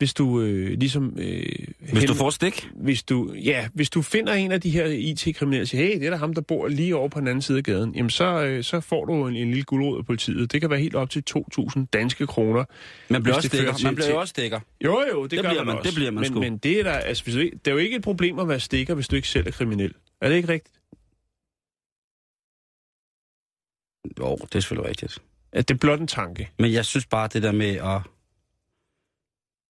Hvis du øh, ligesom... Øh, Hvis du får stik. hvis du, ja, hvis du finder en af de her IT-kriminelle og siger, hey, det er da ham, der bor lige over på den anden side af gaden, jamen så, øh, så får du en, en lille guldråd af politiet. Det kan være helt op til 2.000 danske kroner. Man bliver også stikker. til- Man bliver jo også stikker. Jo, jo, det, Det gør bliver man, man- også. det bliver man men, sgu. men det er der, altså, hvis du det er jo ikke et problem at være stikker, hvis du ikke selv er kriminel. Er det ikke rigtigt? Jo, det er selvfølgelig rigtigt. At det er blot en tanke. Men jeg synes bare, det der med at...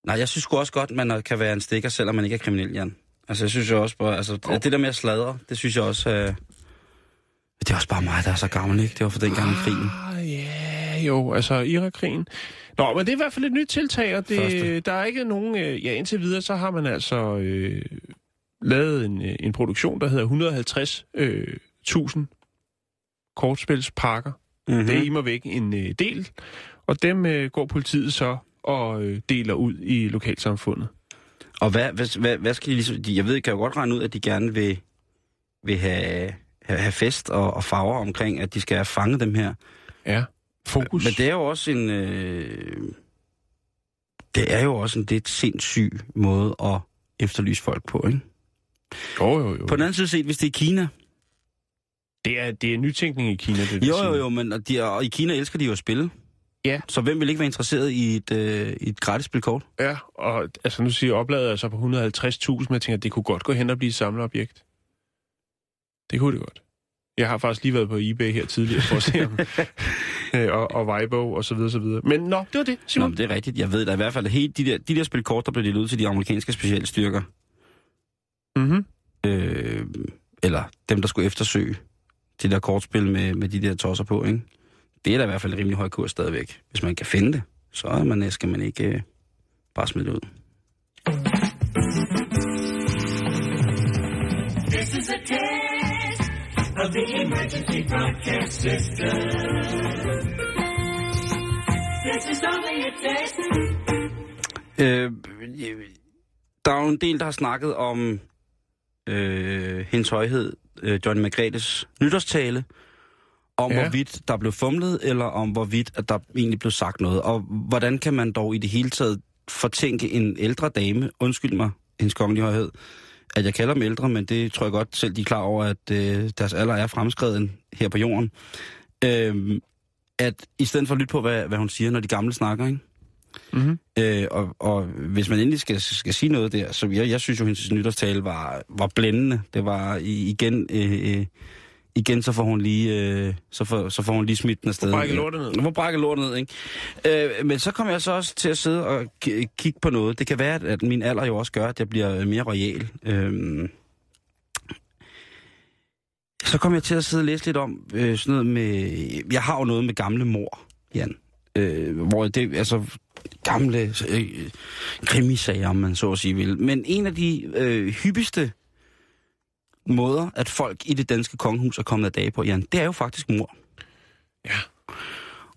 Nej, jeg synes også godt, man kan være en stikker, selvom man ikke er kriminel, Jan. Altså, jeg synes jo også bare... Altså, Jo. det der med at sladre, det synes jeg også... Øh... Det er også bare mig, der er så gammel, ikke? Det var for den gang i krigen. Ah, ja, jo, altså Irak-krigen. Nå, men det er i hvert fald et nyt tiltag, og det, Første. der er ikke nogen... Øh, ja, indtil videre, så har man altså øh, lavet en, øh, en produktion, der hedder 150.000 øh, 1000 kortspilspakker. Mm-hmm. Det er i mig væk en øh, del, og dem øh, går politiet så og øh, deler ud i lokalsamfundet. Og hvad, hvad, hvad, hvad skal de ligesom... De, jeg ved, kan jo godt regne ud, at de gerne vil, vil have, have, have fest og, og farver omkring, at de skal have fanget dem her. Ja, fokus. Men det er jo også en... Øh, det er jo også en lidt sindssyg måde at efterlyse folk på, ikke? Jo, jo, jo. På den anden side set, hvis det er Kina... Det er, det er nytænkning i Kina, det vil Jo, jo, jo, men de, og i Kina elsker de jo at spille. Ja. Så hvem vil ikke være interesseret i et, øh, i et gratis spilkort? Ja, og altså nu siger opladet er så på 150.000, men jeg tænker, at det kunne godt gå hen og blive et samleobjekt. Det kunne det godt. Jeg har faktisk lige været på eBay her tidligere for at se om... øh, og, og Vibo og så videre, så videre. Men nå, det var det, Nå, Simon. men det er rigtigt. Jeg ved da i hvert fald, at helt de der, de der spilkort, der blev delt ud til de amerikanske specialstyrker, Mm-hmm. øh, eller dem, der skulle eftersøge de der kortspil med, med de der tosser på, ikke? Det er da i hvert fald rimelig høj kurs stadigvæk. Hvis man kan finde det, så er man, skal man ikke øh, bare smide det ud. This is a test of the emergency broadcast system. This is only a test. Øh, der er jo en del, der har snakket om øh, hendes højhed, øh, Johnny Margrethes nytårstale, om Ja. hvorvidt der blev fumlet, eller om hvorvidt at der egentlig blev sagt noget. Og hvordan kan man dog i det hele taget fortænke en ældre dame, undskyld mig, hendes kongelige højhed, at jeg kalder dem ældre, men det tror jeg godt selv, de er klar over, at øh, deres alder er fremskreden her på jorden. Øh, at i stedet for at lytte på, hvad, hvad hun siger, når de gamle snakker, ikke? Mm-hmm. Øh, og, og hvis man endelig skal, skal sige noget der, så jeg, jeg synes jo, hendes nytårstale var, var blændende. Det var igen, øh, øh, igen så får hun lige, øh, så får, så får hun lige smidt den afsted. brække lortet ned. Hun får brække lortet ned, ikke? Øh, men så kommer jeg så også til at sidde og k- kigge på noget. Det kan være, at- at min alder jo også gør, at jeg bliver mere royal. Øh, så kom jeg til at sidde og læse lidt om øh, sådan noget med... Jeg har jo noget med gamle mor, Jan. Øh, hvor det, altså, gamle øh, krimisager, om man så at sige vil. Men en af de øh, hyppigste måder, at folk i det danske kongehus er kommet af dage på, Jan, det er jo faktisk mor. Ja.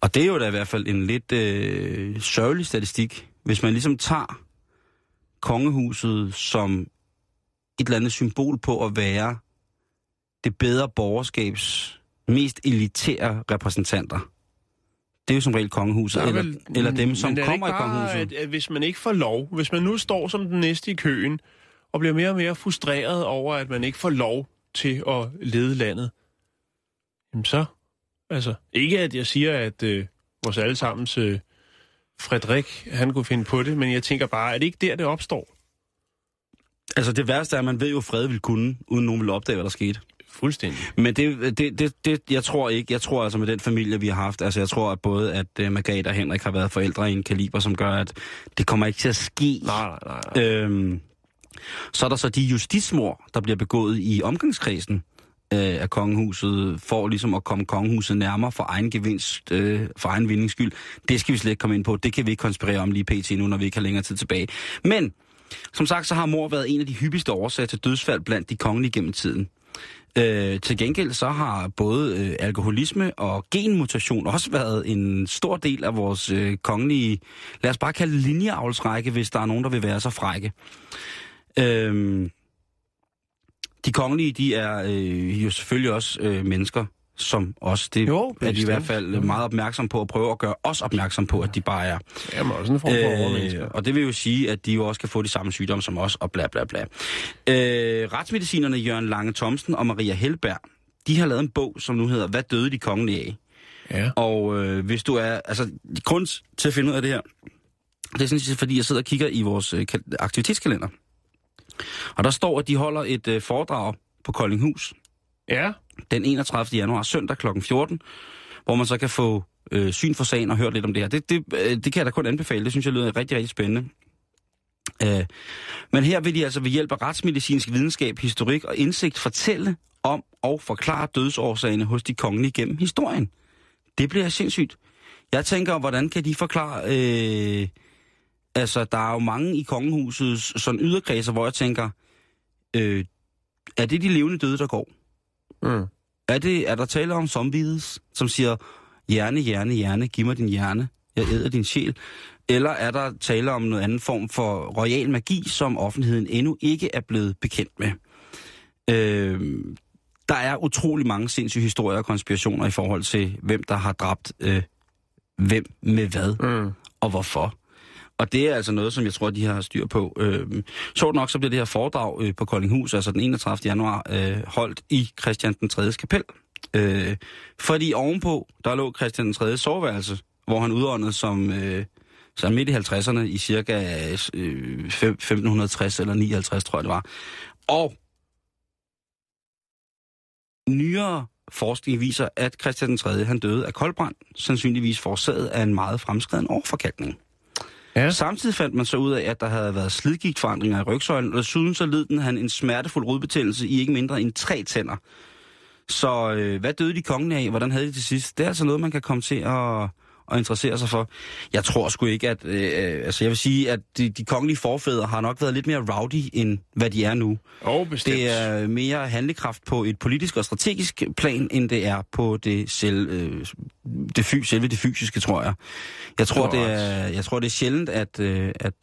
Og det er jo da i hvert fald en lidt øh, sørgelig statistik, hvis man ligesom tager kongehuset som et eller andet symbol på at være det bedre borgerskabs mest elitære repræsentanter. Det er jo som regel kongehuset, er eller, vel- eller dem, som er kommer i kongehuset. At, at hvis man ikke får lov, hvis man nu står som den næste i køen, og bliver mere og mere frustreret over, at man ikke får lov til at lede landet, jamen så, altså, ikke at jeg siger, at øh, vores allesammens øh, Frederik, han kunne finde på det, men jeg tænker bare, er det ikke der, det opstår? Altså det værste er, at man ved jo, at fred ville kunne, uden nogen ville opdage, hvad der skete. Fuldstændig. Men det, det, det, det, jeg tror ikke. Jeg tror altså med den familie, vi har haft, altså jeg tror at både, at uh, Margrethe og Henrik har været forældre i en kaliber, som gør, at det kommer ikke til at ske. Nej, nej, nej. Øhm, så er der så de justitsmord, der bliver begået i omgangskredsen øh, af kongehuset, for ligesom at komme kongehuset nærmere for egen gevinst, øh, for egen vindings skyld. Det skal vi slet ikke komme ind på. Det kan vi ikke konspirere om lige pt. nu, når vi ikke har længere tid tilbage. Men Som sagt, så har mor været en af de hyppigste årsager til dødsfald blandt de kongelige gennem tiden. Øh, til gengæld så har både øh, alkoholisme og genmutation også været en stor del af vores øh, kongelige, lad os bare kalde linjeavlsrække, hvis der er nogen, der vil være så frække. Øh, de kongelige, de er øh, jo selvfølgelig også øh, mennesker, som os. Det Jo, er de i hvert fald meget opmærksom på at prøve at gøre os opmærksom på, at de bare er. Jamen, også en form for. Øh, og det vil jo sige, at de jo også kan få de samme sygdomme som os, og bla bla bla. Øh, retsmedicinerne Jørgen Lange Thomsen og Maria Helberg, de har lavet en bog, som nu hedder Hvad døde de kongelige af? Ja. Og øh, hvis du er... Altså, grund til at finde ud af det her, det er sådan set, fordi jeg sidder og kigger i vores øh, kal- aktivitetskalender. Og der står, at de holder et øh, foredrag på Koldinghus Ja. den 31. januar, søndag kl. 14, hvor man så kan få øh, syn for sagen og høre lidt om det her. Det, det, øh, det kan jeg da kun anbefale. Det synes jeg lyder rigtig, rigtig spændende. Øh, men her vil de altså ved hjælp af retsmedicinsk videnskab, historik og indsigt fortælle om og forklare dødsårsagerne hos de kongelige gennem historien. Det bliver sindssygt. Jeg tænker, hvordan kan de forklare... Øh, altså, der er jo mange i kongehusets sådan yderkredser, hvor jeg tænker, øh, er det de levende døde, der går? Mm. Er, det, er der tale om zombies, som siger, hjerne, hjerne, hjerne, giv mig din hjerne, jeg æder din sjæl? Eller er der tale om noget anden form for royal magi, som offentligheden endnu ikke er blevet bekendt med? Øh, der er utrolig mange sindssyge historier og konspirationer i forhold til, hvem der har dræbt øh, hvem med hvad Mm. og hvorfor. Og det er altså noget, som jeg tror, de har styr på. Øh, så nok, så bliver det her foredrag øh, på Koldinghus, altså den 31. januar, øh, holdt i Christian den 3. kapel. Øh, fordi ovenpå, der lå Christian den 3. soveværelse, hvor han udåndede som, øh, som midt i 50'erne i cirka øh, 1560 eller 59, tror jeg det var. Og nyere forskning viser, at Christian den 3. han døde af koldbrand, sandsynligvis forårsaget af en meget fremskreden overforkalkning. Ja. Samtidig fandt man så ud af, at der havde været slidgigtforandringer i rygsøjlen, og desuden så led den han en smertefuld rodbetændelse i ikke mindre end tre tænder. Så øh, hvad døde de kongen af? Hvordan havde de til sidst? Det er altså noget, man kan komme til at, at interessere sig for. Jeg tror sgu ikke, at... Øh, øh, altså jeg vil sige, at de, de kongelige forfædre har nok været lidt mere rowdy, end hvad de er nu. Og bestemt. Det er mere handlekraft på et politisk og strategisk plan, end det er på det, selv, øh, det fys, selve det fysiske, tror jeg. Jeg tror, det er, jeg tror, det er sjældent, at, øh, at,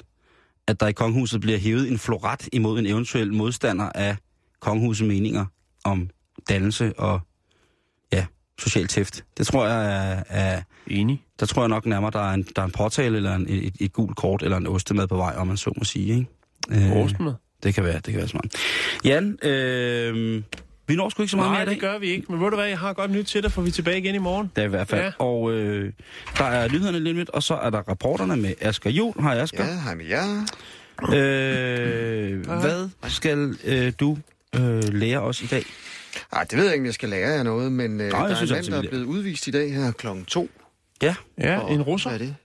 at der i kongehuset bliver hævet en floret imod en eventuel modstander af kongehusets meninger om dannelse og ja, social tæft. Det tror jeg er, er Enig. Der tror jeg nok nærmere, der er en, der er en påtale eller en, et, et gult kort eller en ostemad på vej, om man så må sige. Ikke? Øh, Årsmad. det kan være, det kan være smart. Jan, øh, vi når sgu ikke så meget Nej, mere i dag. det gør vi ikke. Men ved du hvad, jeg har godt nyt til dig, for vi er tilbage igen i morgen. Det er i hvert fald. Ja. Og øh, der er nyhederne lidt lidt, og så er der rapporterne med Asger Jul. Hej Asger. Ja, hej med jer. Øh, hvad skal øh, du øh, lære os i dag? Ej, det ved jeg ikke, om jeg skal lære jer noget, men øh, jeg der er synes en mand, der er blevet udvist i dag her klokken to. Ja. Ja, Og en russer. Hvad er det?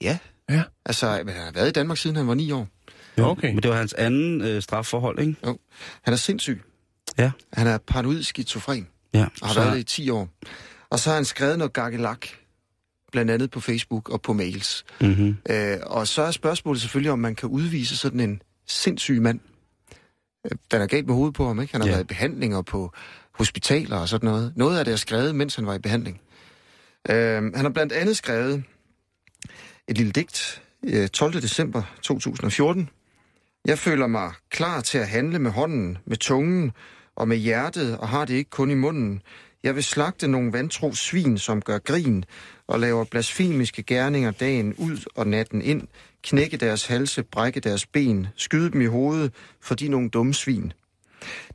Ja. Ja. Altså, men han har været i Danmark, siden han var ni år. Okay. Men det var hans anden øh, strafforhold, ikke? Jo. Han er sindssyg. Ja. Han er paranoid skizofren, Ja. og har så, været det i 10 år. Og så har han skrevet noget gakkelak, blandt andet på Facebook og på mails. mm-hmm. Øh, og så er spørgsmålet selvfølgelig, om man kan udvise sådan en sindssyg mand. Øh, Den er galt med hovedet på ham, ikke? Han har Ja. været i behandlinger på hospitaler og sådan noget. Noget af det er skrevet, mens han var i behandling. Øh, han har blandt andet skrevet et lille digt øh, 12. december 2014. Jeg føler mig klar til at handle med hånden, med tungen og med hjertet, og har det ikke kun i munden. Jeg vil slagte nogle vantro svin, som gør grin, og laver blasfemiske gerninger dagen ud og natten ind, knække deres halse, brække deres ben, skyde dem i hovedet, for de nogle dumme svin.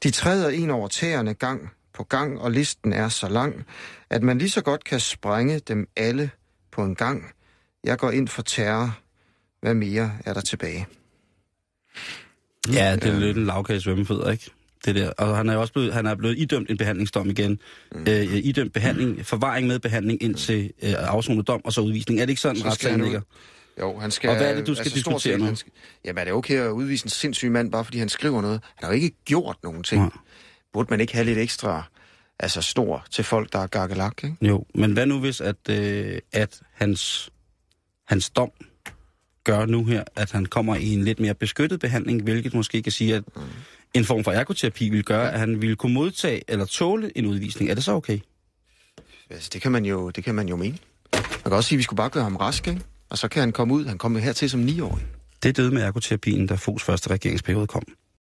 De træder en over tæerne gang på gang, og listen er så lang, at man lige så godt kan sprænge dem alle på en gang. Jeg går ind for terror. Hvad mere er der tilbage? Ja, det er lidt en lavkage svømmefødder, ikke? Det der. Og han er også blevet, han er blevet idømt en behandlingsdom igen. Mm. Øh, idømt behandling, forvaring med behandling indtil øh, afsonet dom og så udvisning. Er det ikke sådan, Så retssagen ligger? Jo, han skal... Og hvad er det, du skal stort diskutere nu? skal, jamen, er det okay at udvise en sindssyg mand, bare fordi han skriver noget? Han har jo ikke gjort nogen ting. Nej. Burde man ikke have lidt ekstra altså stor til folk, der er gakkelak, ikke? Jo, men hvad nu hvis, at, øh, at hans, hans dom gør nu her, at han kommer i en lidt mere beskyttet behandling, hvilket måske kan sige, at en form for ergoterapi vil gøre, at han ville kunne modtage eller tåle en udvisning. Er det så okay? Altså, det kan man jo, det kan man jo mene. Man kan også sige, at vi skulle bare gøre ham rask, ikke? Og så kan han komme ud. Han kommer hertil som 9-årig. Det døde med ergoterapien, da Fogs første regeringsperiode kom.